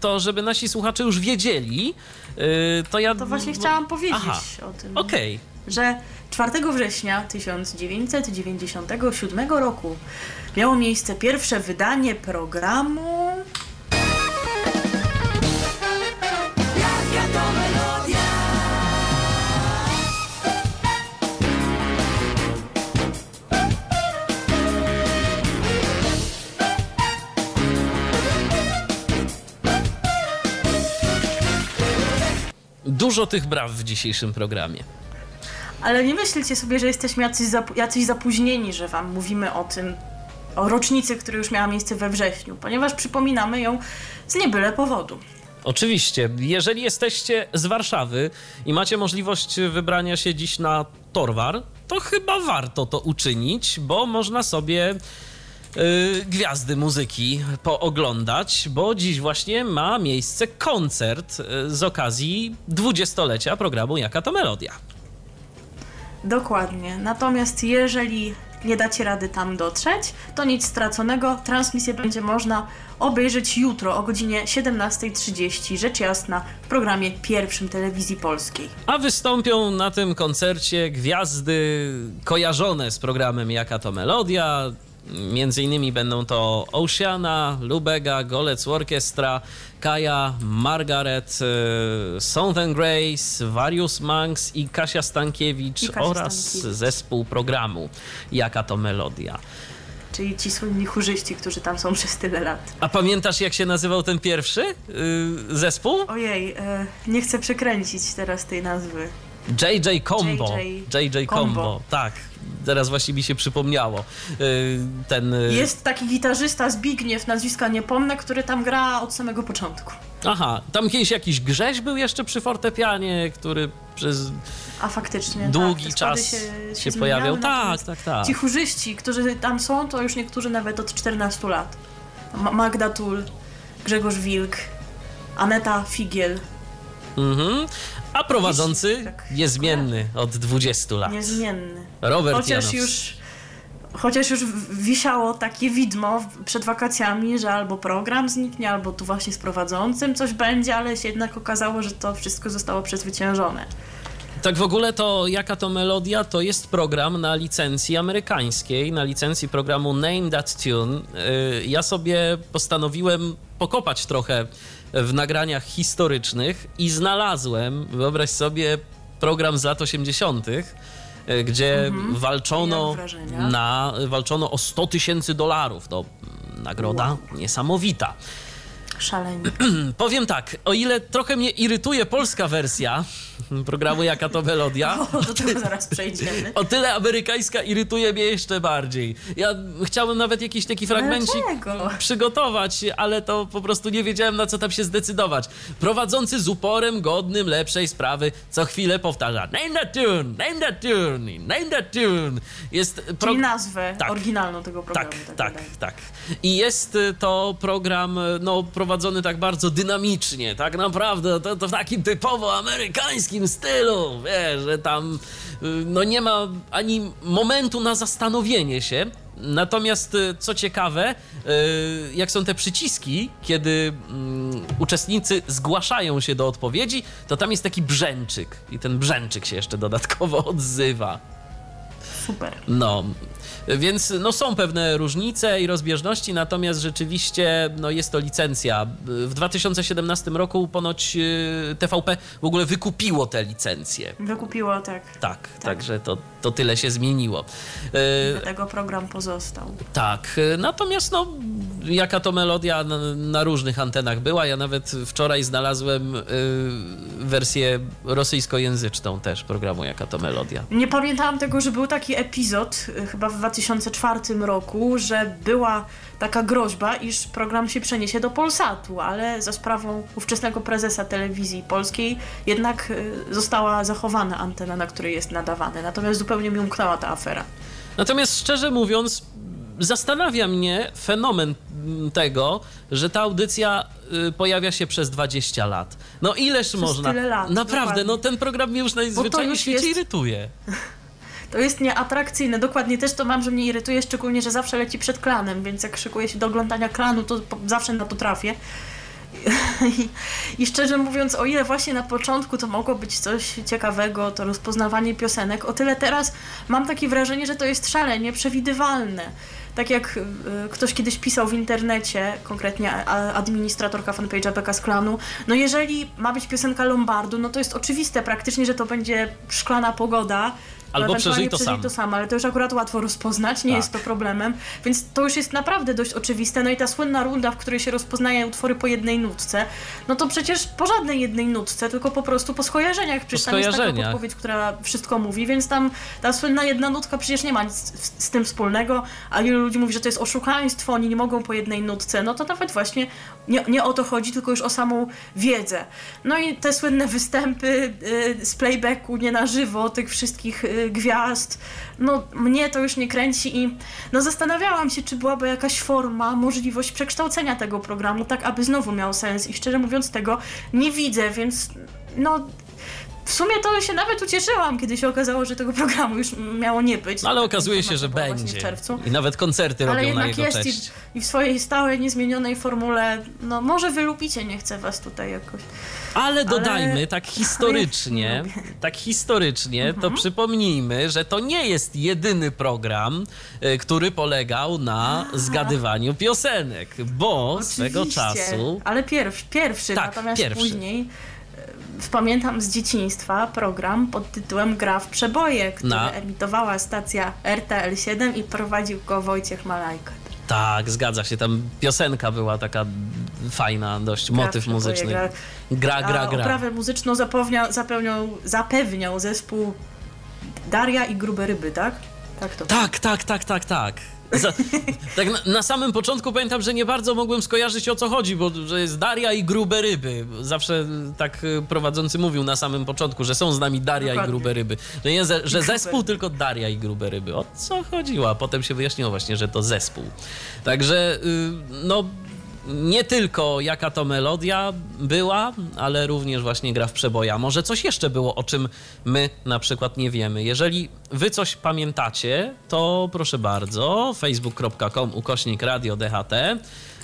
to żeby nasi słuchacze już wiedzieli, y, to ja. To właśnie chciałam powiedzieć Aha. o tym. Okej. że 4 września 1997 roku miało miejsce pierwsze wydanie programu. Dużo tych braw w dzisiejszym programie. Ale nie myślcie sobie, że jesteśmy jacyś, zapu- jacyś zapóźnieni, że wam mówimy o tym, o rocznicy, która już miała miejsce we wrześniu, ponieważ przypominamy ją z niebyle powodu. Oczywiście, jeżeli jesteście z Warszawy i macie możliwość wybrania się dziś na Torwar, to chyba warto to uczynić, bo można sobie y, gwiazdy muzyki pooglądać, bo dziś właśnie ma miejsce koncert y, z okazji dwudziestolecia programu Jaka to Melodia. Dokładnie. Natomiast jeżeli nie dacie rady tam dotrzeć, to nic straconego. Transmisję będzie można obejrzeć jutro o godzinie 17.30, rzecz jasna, w programie pierwszym telewizji polskiej. A wystąpią na tym koncercie gwiazdy kojarzone z programem Jaka to Melodia. Między innymi będą to Oceana, Lubega, Golec Orchestra, Kaja, Margaret, e, Southern Grace, Various Monks i Kasia Stankiewicz I Kasia oraz Stankiewicz. zespół programu Jaka to Melodia. Czyli ci słynni chórzyści, którzy tam są przez tyle lat. A pamiętasz jak się nazywał ten pierwszy y, zespół? Ojej, e, nie chcę przekręcić teraz tej nazwy. JJ Combo. JJ JJ Combo, Combo. tak. Teraz właśnie mi się przypomniało. Y, Ten. y, Jest taki gitarzysta Zbigniew, nazwiska nie pomnę, który tam gra od samego początku. Aha, tam kiedyś jakiś Grześ był jeszcze przy fortepianie, który przez A faktycznie. długi tak, te składy czas się, się, pojawiał. zmieniały, Tak, tak, tak. Ci chórzyści, którzy tam są, to już niektórzy nawet od 14 lat. Ma- Magda Tul, Grzegorz Wilk, Aneta Figiel. Mhm. A prowadzący Tak. niezmienny od 20 lat. Niezmienny. Robert Chociaż Janowski. już, chociaż już wisiało takie widmo przed wakacjami, że albo program zniknie, albo tu właśnie z prowadzącym coś będzie, ale się jednak okazało, że to wszystko zostało przezwyciężone. Tak w ogóle to jaka to melodia? To jest program na licencji amerykańskiej, na licencji programu Name That Tune. Yy, Ja sobie postanowiłem pokopać trochę w nagraniach historycznych i znalazłem, wyobraź sobie, program z lat 80., yy, gdzie walczono Jak wrażenia? na walczono o 100 tysięcy dolarów. To nagroda niesamowita. Szalenie. Powiem tak, o ile trochę mnie irytuje polska wersja programu Jaka to Melodia, O, do tego zaraz przejdziemy. o tyle amerykańska irytuje mnie jeszcze bardziej. Ja chciałem nawet jakiś taki fragmencik Dlaczego? przygotować, ale to po prostu nie wiedziałem na co tam się zdecydować. Prowadzący z uporem godnym lepszej sprawy co chwilę powtarza Name that tune, name that tune, name that tune. Jest pro... Czyli nazwę Tak. oryginalną tego programu. Tak, tak, wydaje. tak. I jest y, to program y, no, prowadzony tak bardzo dynamicznie, tak naprawdę, to, to w takim typowo amerykańskim stylu, wiesz, że tam y, no, nie ma ani momentu na zastanowienie się. Natomiast y, co ciekawe, y, jak są te przyciski, kiedy mm, uczestnicy zgłaszają się do odpowiedzi, to tam jest taki brzęczyk i ten brzęczyk się jeszcze dodatkowo odzywa. Super. No, więc no, są pewne różnice i rozbieżności, natomiast rzeczywiście no, jest to licencja. W 2017 roku ponoć y, TVP w ogóle wykupiło te licencje. Wykupiło, tak. Tak, także to, to tyle się zmieniło. Y, Dlatego program pozostał. tak, natomiast no, jaka to melodia na, na różnych antenach była. Ja nawet wczoraj znalazłem y, wersję rosyjskojęzyczną też programu Jaka to melodia. Nie pamiętałam tego, że był taki epizod, y, chyba w 2004 roku, że była taka groźba, iż program się przeniesie do Polsatu, ale za sprawą ówczesnego prezesa telewizji polskiej jednak y, została zachowana antena, na której jest nadawany. Natomiast zupełnie mi umknęła ta afera. Natomiast szczerze mówiąc, zastanawia mnie fenomen mm, tego, że ta audycja y, pojawia się przez 20 lat. No ileż można? tyle lat, Naprawdę, dokładnie. no ten program mnie już najzwyczajniej w świecie jest- irytuje. To jest nieatrakcyjne. Dokładnie też to mam, że mnie irytuje, szczególnie, że zawsze leci przed klanem, więc jak szykuję się do oglądania klanu, to zawsze na to trafię. I, I szczerze mówiąc, o ile właśnie na początku to mogło być coś ciekawego, to rozpoznawanie piosenek, o tyle teraz mam takie wrażenie, że to jest szalenie przewidywalne. Tak jak y, ktoś kiedyś pisał w internecie, konkretnie administratorka fanpage'a Beka z klanu, no jeżeli ma być piosenka Lombardu, no to jest oczywiste praktycznie, że to będzie szklana pogoda, Albo przeżyj to przeżyj sam. to sam, ale to już akurat łatwo rozpoznać, nie Tak. jest to problemem, więc to już jest naprawdę dość oczywiste. No i ta słynna runda, w której się rozpoznaje utwory po jednej nutce, no to przecież po żadnej jednej nutce, tylko po prostu po skojarzeniach. Przecież tam jest taka podpowiedź, która wszystko mówi, więc tam ta słynna jedna nutka przecież nie ma nic z, z tym wspólnego, a wielu ludzi mówi, że to jest oszukaństwo, oni nie mogą po jednej nutce, no to nawet właśnie nie, nie o to chodzi, tylko już o samą wiedzę. No i te słynne występy y, z playbacku, nie na żywo, tych wszystkich y, gwiazd, no mnie to już nie kręci i no zastanawiałam się, czy byłaby jakaś forma, możliwość przekształcenia tego programu, tak aby znowu miał sens i szczerze mówiąc tego nie widzę, więc no w sumie to się nawet ucieszyłam, kiedy się okazało, że tego programu już miało nie być. No, ale okazuje się, że będzie. W czerwcu. I nawet koncerty Ale robią na jego jest i, cześć. i w swojej stałej, niezmienionej formule, no może wylupicie, nie chcę was tutaj jakoś. Ale dodajmy, Ale- tak ale historycznie, tak historycznie, Mhm. to przypomnijmy, że to nie jest jedyny program, y, który polegał na zgadywaniu piosenek, bo swego Oczywiście, czasu Ale pierwszy, pierwszy Tak, natomiast pierwszy. później e, pamiętam z dzieciństwa program pod tytułem Gra w przeboje, który Na- emitowała stacja RTL7 i prowadził go Wojciech Malajka. Tak, zgadza się. Tam piosenka była taka fajna, dość Gra motyw muzyczny. gra- Gra, gra, gra. oprawę muzyczną zapewniał, zapewniał, zapewniał zespół Daria i Grube Ryby, tak? Tak to. Tak, tak, tak, tak, tak. Za, tak na, na, samym początku pamiętam, że nie bardzo mogłem skojarzyć o co chodzi, bo że jest Daria i grube ryby. Zawsze tak y, prowadzący mówił na samym początku, że są z nami Daria Dokładnie. i grube ryby. Że, nie, że zespół tylko Daria i grube ryby. O co chodziło? A potem się wyjaśniło właśnie, że to zespół. Także y, no nie tylko jaka to melodia była, ale również właśnie gra w przeboja. Może coś jeszcze było, o czym my na przykład nie wiemy. Jeżeli wy coś pamiętacie, to proszę bardzo, facebook.com ukośnik radio DHT.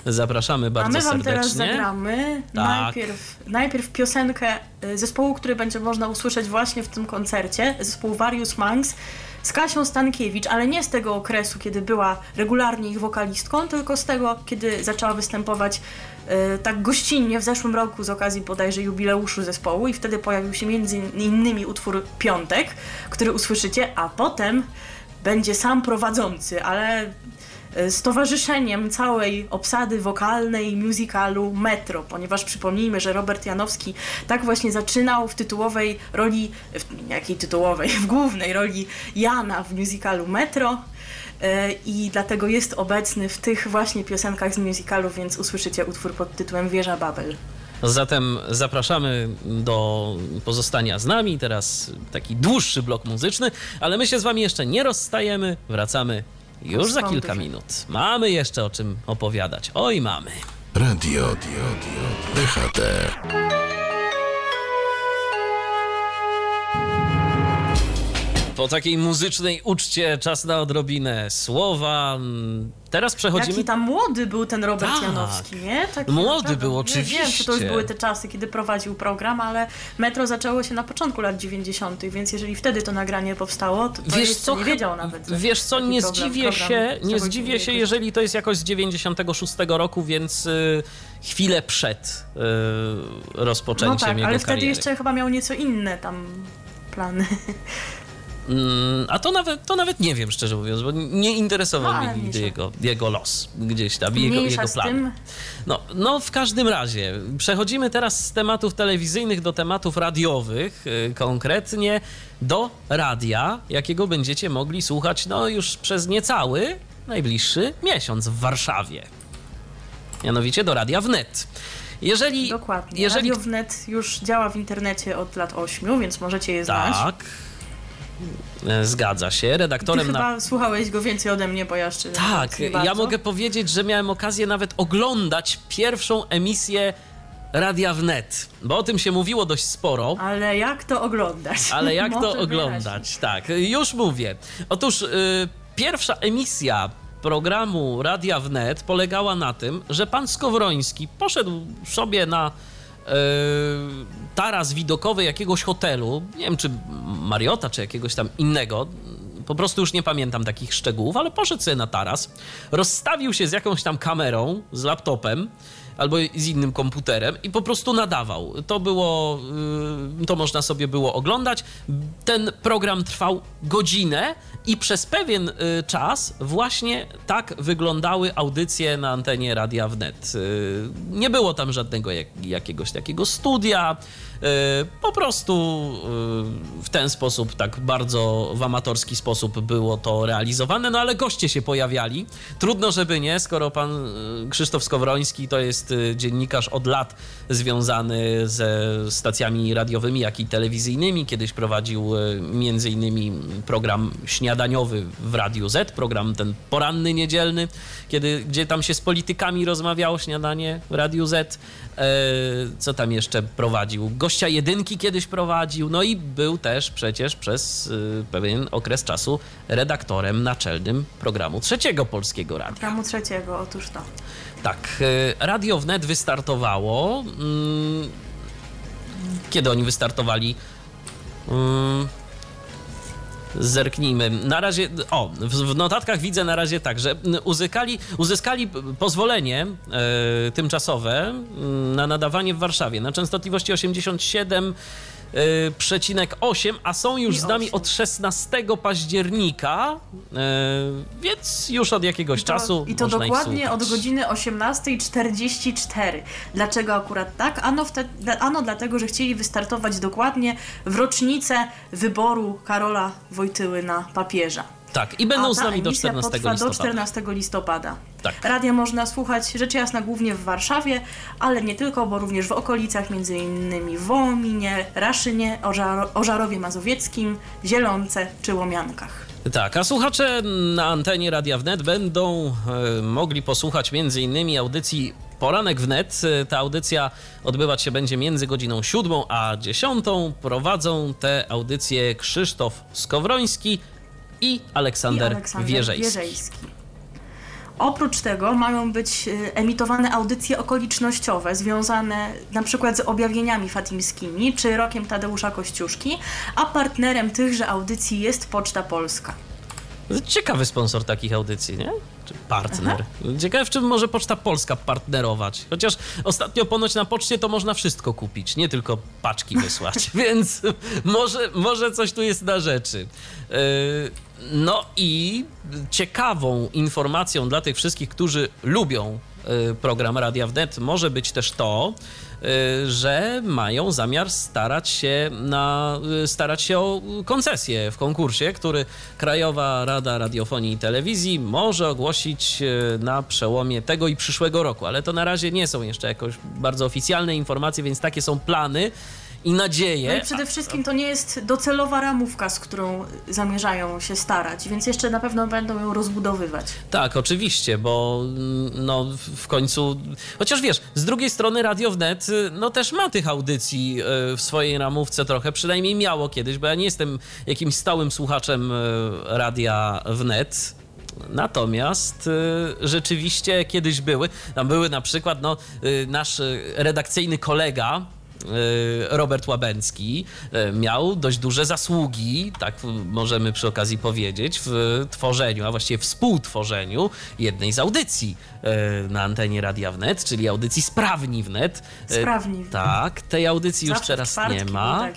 Zapraszamy bardzo serdecznie. A my wam teraz zagramy tak. najpierw, najpierw piosenkę y, zespołu, który będzie można usłyszeć właśnie w tym koncercie, zespół Various Monks z Kasią Stankiewicz, ale nie z tego okresu, kiedy była regularnie ich wokalistką, tylko z tego, kiedy zaczęła występować e, tak gościnnie w zeszłym roku z okazji bodajże jubileuszu zespołu i wtedy pojawił się między innymi utwór Piątek, który usłyszycie, a potem będzie sam prowadzący, ale E, z towarzyszeniem całej obsady wokalnej musicalu Metro, ponieważ przypomnijmy, że Robert Janowski tak właśnie zaczynał w tytułowej roli, w jakiej tytułowej, w głównej roli Jana w musicalu Metro e, i dlatego jest obecny w tych właśnie piosenkach z musicalu, więc usłyszycie utwór pod tytułem Wieża Babel. Zatem zapraszamy do pozostania z nami. Teraz taki dłuższy blok muzyczny, ale my się z Wami jeszcze nie rozstajemy. Wracamy już za kilka minut. Mamy jeszcze o czym opowiadać. Oj, mamy. Radio, dio, dio, DHT. Po takiej muzycznej uczcie czas na odrobinę słowa, Teraz przechodzimy... Jaki tam młody był ten Robert tak. Janowski, nie? Taki młody naprawdę, był, oczywiście. Nie wiem, czy to już były te czasy, kiedy prowadził program, ale Metro zaczęło się na początku lat 90., więc jeżeli wtedy to nagranie powstało, to, to wiesz co, nie wiedział nawet. Wiesz co, nie program, zdziwię program się, nie zdziwię się, jeżeli to jest jakoś z 96 roku, więc y, chwilę przed y, rozpoczęciem no tak, jego ale wtedy jeszcze chyba miał nieco inne tam plany. Mm, a to nawet, to nawet nie wiem, szczerze mówiąc, bo nie interesował no, mnie nigdy jego, jego los gdzieś tam, jego, jego plan. No, no, w każdym razie, przechodzimy teraz z tematów telewizyjnych do tematów radiowych, yy, konkretnie do radia, jakiego będziecie mogli słuchać no już przez niecały najbliższy miesiąc w Warszawie. Mianowicie do Radia Wnet. Jeżeli, Dokładnie. Jeżeli... Radio Wnet już działa w internecie od lat 8, więc możecie je znać. Tak. E, zgadza się. Redaktorem Ty chyba na... słuchałeś go więcej ode mnie, bo ja jeszcze Tak, ja mogę powiedzieć, że miałem okazję nawet oglądać pierwszą emisję Radia Wnet, bo o tym się mówiło dość sporo. Ale jak to oglądać? Ale jak to oglądać? Tak, już mówię. Otóż y, pierwsza emisja programu Radia Wnet polegała na tym, że pan Skowroński poszedł sobie na taras widokowy jakiegoś hotelu, nie wiem czy Mariota, czy jakiegoś tam innego, po prostu już nie pamiętam takich szczegółów, ale poszedł sobie na taras, rozstawił się z jakąś tam kamerą, z laptopem, albo z innym komputerem i po prostu nadawał. To było, y, to można sobie było oglądać. Ten program trwał godzinę i przez pewien y, czas właśnie tak wyglądały audycje na antenie Radia Wnet. Y, nie było tam żadnego jak, jakiegoś takiego studia, po prostu w ten sposób, tak bardzo w amatorski sposób było to realizowane, no ale goście się pojawiali. Trudno, żeby nie, skoro pan Krzysztof Skowroński to jest jest y, dziennikarz od lat związany ze stacjami radiowymi, jak i telewizyjnymi. Kiedyś prowadził y, między innymi program śniadaniowy w Radiu Z, program ten poranny, niedzielny, kiedy, gdzie tam się z politykami rozmawiało, śniadanie w Radiu Z. E, co tam jeszcze prowadził? Gościa jedynki kiedyś prowadził, no i był też przecież przez y, pewien okres czasu redaktorem naczelnym programu Trzeciego Polskiego Radia. Programu Trzeciego, otóż to. Tak, e, Radio Wnet wystartowało. Mm, kiedy oni wystartowali? Zerknijmy. Na razie, o, w notatkach widzę na razie tak, że uzyskali, uzyskali pozwolenie e, tymczasowe mm, na nadawanie w Warszawie na częstotliwości 87 E, przecinek 8, a są już z nami od 16 października, e, więc już od jakiegoś I to, czasu. I to dokładnie od godziny 18.44. Dlaczego akurat tak? Ano, wtedy, ano dlatego, że chcieli wystartować dokładnie w rocznicę wyboru Karola Wojtyły na papieża. Tak, i będą z nami do emisja 14 potrwa listopada. do 14 listopada. Tak. Radia można słuchać rzecz jasna głównie w Warszawie, ale nie tylko, bo również w okolicach, między innymi w Wołominie, Raszynie, Ożar- Ożarowie Mazowieckim, Zielonce czy Łomiankach. Tak, a słuchacze na antenie Radia Wnet będą e, mogli posłuchać m.in. audycji Poranek Wnet. E, Ta audycja odbywać się będzie między godziną 7 a 10. Prowadzą te audycje Krzysztof Skowroński i Aleksander, i Aleksander Wierzejski. Wierzejski. Oprócz tego mają być y, emitowane audycje okolicznościowe związane na przykład z objawieniami fatimskimi czy rokiem Tadeusza Kościuszki, a partnerem tychże audycji jest Poczta Polska. Ciekawy sponsor takich audycji, nie? Czy partner. Ciekawe, w czym może Poczta Polska partnerować. Chociaż ostatnio ponoć na poczcie to można wszystko kupić, nie tylko paczki wysłać, więc może, może coś tu jest na rzeczy. Yy, No i ciekawą informacją dla tych wszystkich, którzy lubią yy, program Radia Wnet może być też to, że mają zamiar starać się, na, yy, starać się o koncesję w konkursie, który Krajowa Rada Radiofonii i Telewizji może ogłosić yy, na przełomie tego i przyszłego roku. Ale to na razie nie są jeszcze jakoś bardzo oficjalne informacje, więc takie są plany i nadzieje. No i przede wszystkim to nie jest docelowa ramówka, z którą zamierzają się starać, więc jeszcze na pewno będą ją rozbudowywać. Tak, oczywiście, bo mm, no w- końcu, chociaż wiesz, z drugiej strony Radio Wnet y, no też ma tych audycji y, w swojej ramówce trochę, przynajmniej miało kiedyś, bo ja nie jestem jakimś stałym słuchaczem y, Radia Wnet. Natomiast y, rzeczywiście kiedyś były. Tam były na przykład no, y, nasz redakcyjny kolega, Robert Łabęcki y, miał dość duże zasługi, tak y, możemy przy okazji powiedzieć, w tworzeniu, a właściwie współtworzeniu jednej z audycji y, na antenie Radia Wnet, czyli audycji Sprawni Wnet. Y, Sprawni. Tak, tej audycji już Zawsze w teraz nie ma.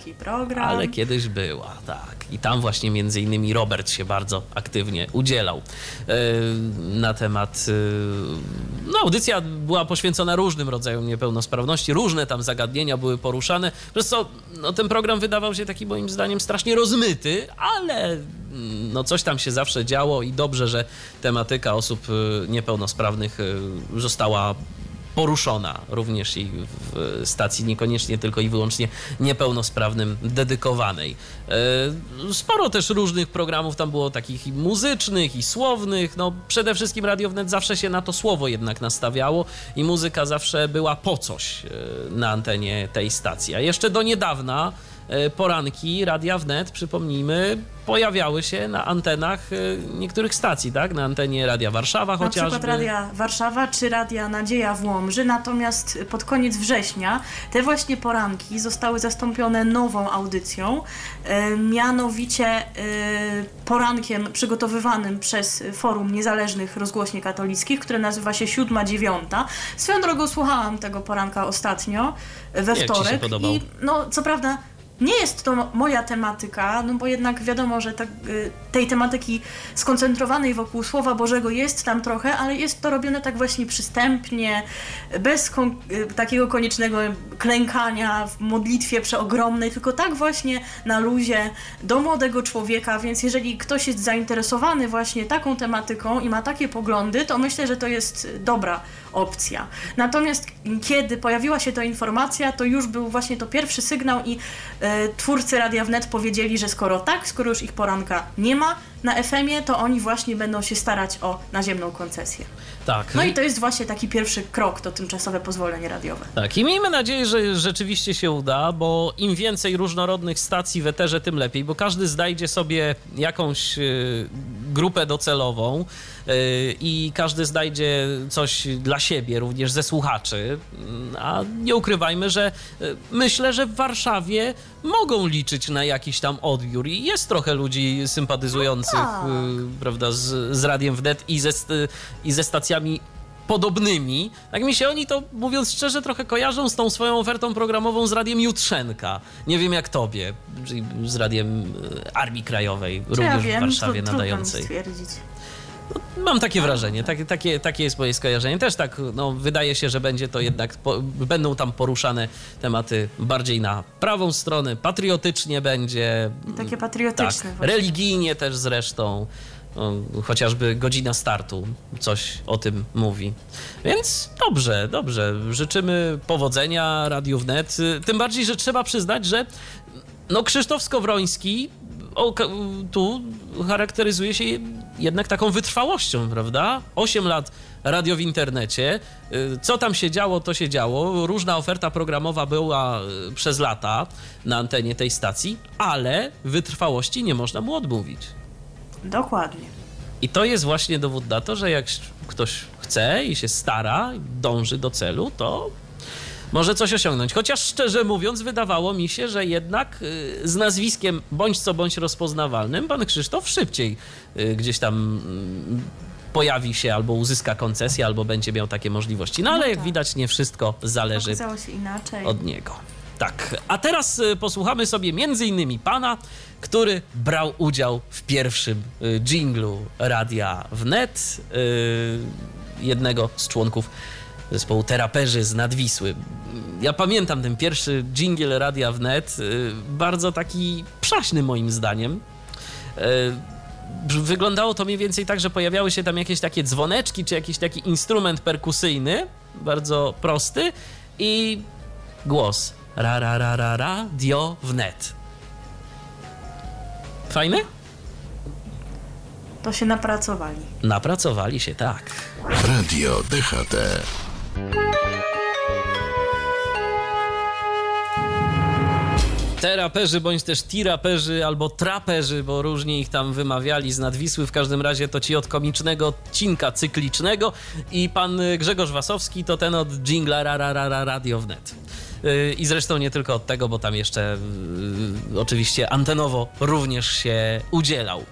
Ale kiedyś była, tak. I tam właśnie między innymi Robert się bardzo aktywnie udzielał e, na temat. e, No, audycja była poświęcona różnym rodzajom niepełnosprawności, różne tam zagadnienia były poruszane, przez co no, ten program wydawał się taki moim zdaniem strasznie rozmyty, ale mm, no, coś tam się zawsze działo i dobrze, że tematyka osób e, niepełnosprawnych została poruszona również i w stacji niekoniecznie tylko i wyłącznie niepełnosprawnym dedykowanej. E, Sporo też różnych programów tam było takich i muzycznych i słownych. No przede wszystkim Radio Wnet zawsze się na to słowo jednak nastawiało i muzyka zawsze była po coś e, na antenie tej stacji. A jeszcze do niedawna poranki Radia Wnet, przypomnijmy, pojawiały się na antenach e, niektórych stacji, tak? Na antenie Radia Warszawa Na chociażby. przykład Radia Warszawa czy Radia Nadzieja w Łomży, natomiast pod koniec września te właśnie poranki zostały zastąpione nową audycją, e, mianowicie e, porankiem przygotowywanym przez Forum Niezależnych Rozgłośni Katolickich, które nazywa się Siódma Dziewiąta. Swoją drogą słuchałam tego poranka ostatnio, e, we wtorek i no co prawda nie jest to moja tematyka, no bo jednak wiadomo, że tak, y, tej tematyki skoncentrowanej wokół Słowa Bożego jest tam trochę, ale jest to robione tak właśnie przystępnie, bez kon- y, takiego koniecznego klękania w modlitwie przeogromnej, tylko tak właśnie na luzie do młodego człowieka, więc jeżeli ktoś jest zainteresowany właśnie taką tematyką i ma takie poglądy, to myślę, że to jest dobra opcja. Natomiast kiedy pojawiła się ta informacja, to już był właśnie to pierwszy sygnał i e, twórcy Radia Wnet powiedzieli, że skoro tak, skoro już ich poranka nie ma na FM-ie, to oni właśnie będą się starać o naziemną koncesję. Tak. No i to jest właśnie taki pierwszy krok, to tymczasowe pozwolenie radiowe. Tak, i miejmy nadzieję, że rzeczywiście się uda, bo im więcej różnorodnych stacji w eterze, tym lepiej, bo każdy znajdzie sobie jakąś y, grupę docelową y, i każdy znajdzie coś dla siebie, również ze słuchaczy. Mm, A nie ukrywajmy, że y, myślę, że w Warszawie mogą liczyć na jakiś tam odbiór i jest trochę ludzi sympatyzujących, No tak. y, prawda, z, z Radiem Wnet i ze, i ze stacjami podobnymi. Tak mi się oni to, mówiąc szczerze, trochę kojarzą z tą swoją ofertą programową z Radiem Jutrzenka. Nie wiem jak tobie, czyli z Radiem e, Armii Krajowej, Czy ja również wiem, w Warszawie to trudno mi nadającej. stwierdzić. Mam takie wrażenie, takie, takie, takie jest moje skojarzenie. Też tak, no, wydaje się, że będzie to jednak, po, będą tam poruszane tematy bardziej na prawą stronę, patriotycznie będzie. Takie patriotyczne Tak, właśnie. religijnie też zresztą. O, chociażby godzina startu coś o tym mówi. Więc dobrze, dobrze. Życzymy powodzenia Radiu Wnet. Tym bardziej, że trzeba przyznać, że no Krzysztof Skowroński tu charakteryzuje się jednak taką wytrwałością, prawda? 8 lat radio w internecie. Y, Co tam się działo, to się działo. Różna oferta programowa była y, przez lata na antenie tej stacji, ale wytrwałości nie można mu odmówić. Dokładnie. I to jest właśnie dowód na to, że jak ktoś chce i się stara, dąży do celu, to może coś osiągnąć. Chociaż szczerze mówiąc, wydawało mi się, że jednak y, z nazwiskiem bądź co bądź rozpoznawalnym pan Krzysztof szybciej y, gdzieś tam mm, pojawi się albo uzyska koncesję, albo będzie miał takie możliwości. No ale No jak tak. widać, nie wszystko zależy od niego. Tak, a teraz y, posłuchamy sobie między innymi pana, który brał udział w pierwszym dżinglu Radia Wnet, jednego z członków zespołu Teraperzy z Nadwisły. Ja pamiętam ten pierwszy dżingiel Radia Wnet, y, bardzo taki przaśny moim zdaniem. Y, Wyglądało to mniej więcej tak, że pojawiały się tam jakieś takie dzwoneczki, czy jakiś taki instrument perkusyjny, bardzo prosty i głos. Ra, ra, ra, ra, ra, dio wnet. Fajne? To się napracowali. Napracowali się, tak. Radio DHT. Teraperzy bądź też tiraperzy albo traperzy, bo różnie ich tam wymawiali z nadwisły. W każdym razie to ci od komicznego odcinka cyklicznego i pan y, Grzegorz Wasowski to ten od jingla ra, ra, ra, ra, Radio Wnet. Yy, I zresztą nie tylko od tego, bo tam jeszcze yy, oczywiście antenowo również się udzielał.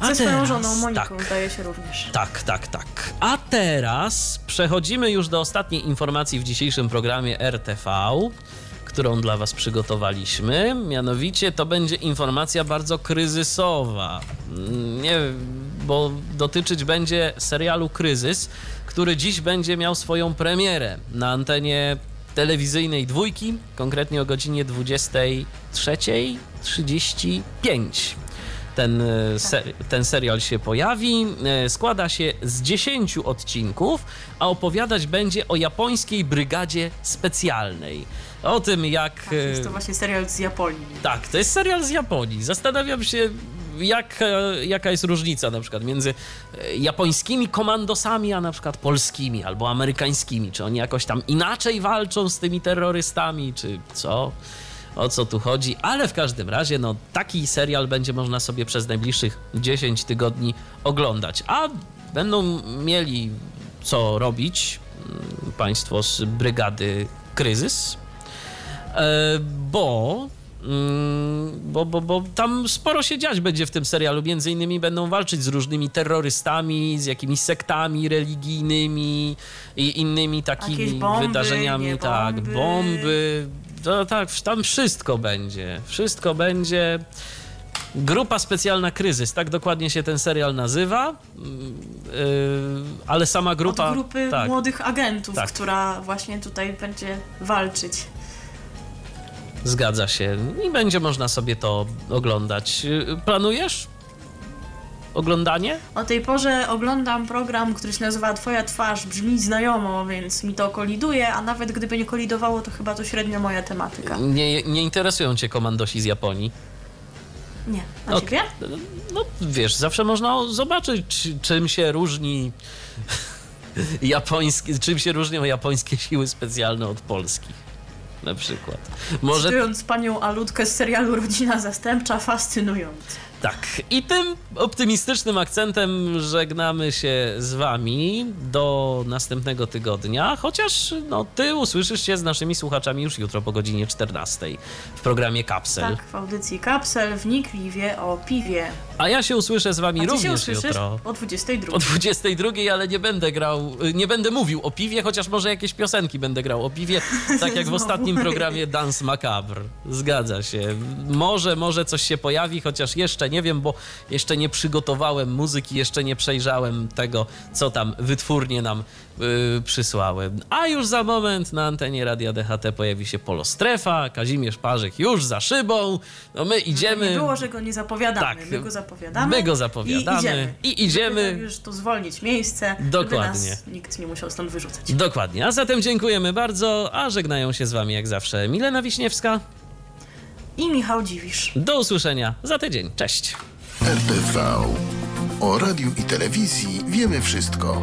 A Ze swoją żoną Moniką tak. daje się również. Tak, tak, tak. A teraz przechodzimy już do ostatniej informacji w dzisiejszym programie RTV, którą dla Was przygotowaliśmy. Mianowicie to będzie informacja bardzo kryzysowa. Nie, bo dotyczyć będzie serialu Kryzys, który dziś będzie miał swoją premierę na antenie telewizyjnej dwójki, konkretnie o godzinie 23.35 ten, e, ten serial się pojawi. E, Składa się z 10 odcinków, a opowiadać będzie o japońskiej brygadzie specjalnej. O tym, jak. Tak, jest to e, właśnie serial z Japonii. tak, to jest serial z Japonii. Zastanawiam się, jak, jaka jest różnica na przykład między japońskimi komandosami, a na przykład polskimi albo amerykańskimi. Czy oni jakoś tam inaczej walczą z tymi terrorystami, czy co? O co tu chodzi? Ale w każdym razie, no, taki serial będzie można sobie przez najbliższych 10 tygodni oglądać. A będą mieli co robić mm, państwo z brygady Kryzys, E, bo, mm, bo, bo, bo tam sporo się dziać będzie w tym serialu. Między innymi będą walczyć z różnymi terrorystami, z jakimiś sektami religijnymi i innymi takimi bomby, wydarzeniami. tak, bomby. bomby. To, tak, tam wszystko będzie. Wszystko będzie. Grupa Specjalna Kryzys, tak dokładnie się ten serial nazywa, yy, ale sama grupa... Od grupy tak, młodych agentów, Tak. która właśnie tutaj będzie walczyć. Zgadza się. I będzie można sobie to oglądać. Yy, Planujesz oglądanie? O tej porze oglądam program, który się nazywa Twoja twarz brzmi znajomo, więc mi to koliduje, a nawet gdyby nie kolidowało, to chyba to średnio moja tematyka. Nie, nie interesują cię komandosi z Japonii? Nie. A Ok. ciebie? No wiesz, zawsze można zobaczyć, czy- czym się różni japońskie, czym się różnią japońskie siły specjalne od polskich. Na przykład. Może Cytując panią Alutkę z serialu Rodzina Zastępcza, fascynujące. Tak, i tym optymistycznym akcentem żegnamy się z Wami do następnego tygodnia, chociaż no, Ty usłyszysz się z naszymi słuchaczami już jutro po godzinie 14 w programie Kapsel. Tak, w audycji Kapsel wnikliwie o piwie. A ja się usłyszę z Wami A się również usłyszysz jutro. o 22. O 22, ale nie będę grał, y, nie będę mówił o piwie, chociaż może jakieś piosenki będę grał o piwie, tak jak w ostatnim programie Dance Macabre. Zgadza się. Może, może coś się pojawi, chociaż jeszcze nie. nie wiem, bo jeszcze nie przygotowałem muzyki, jeszcze nie przejrzałem tego, co tam wytwórnie nam y, przysłały. A już za moment na antenie Radia DHT pojawi się Polostrefa, Kazimierz Parzyk już za szybą, no my idziemy... Nie było, że go nie zapowiadamy. Tak. My go zapowiadamy. My go zapowiadamy I idziemy. i idziemy. Już tu zwolnić miejsce, Dokładnie. żeby nas nikt nie musiał stąd wyrzucać. Dokładnie, a zatem dziękujemy bardzo, a żegnają się z wami jak zawsze Milena Wiśniewska. I Michał Dziwisz. Do usłyszenia za tydzień. Cześć. RTV. O radiu i telewizji wiemy wszystko.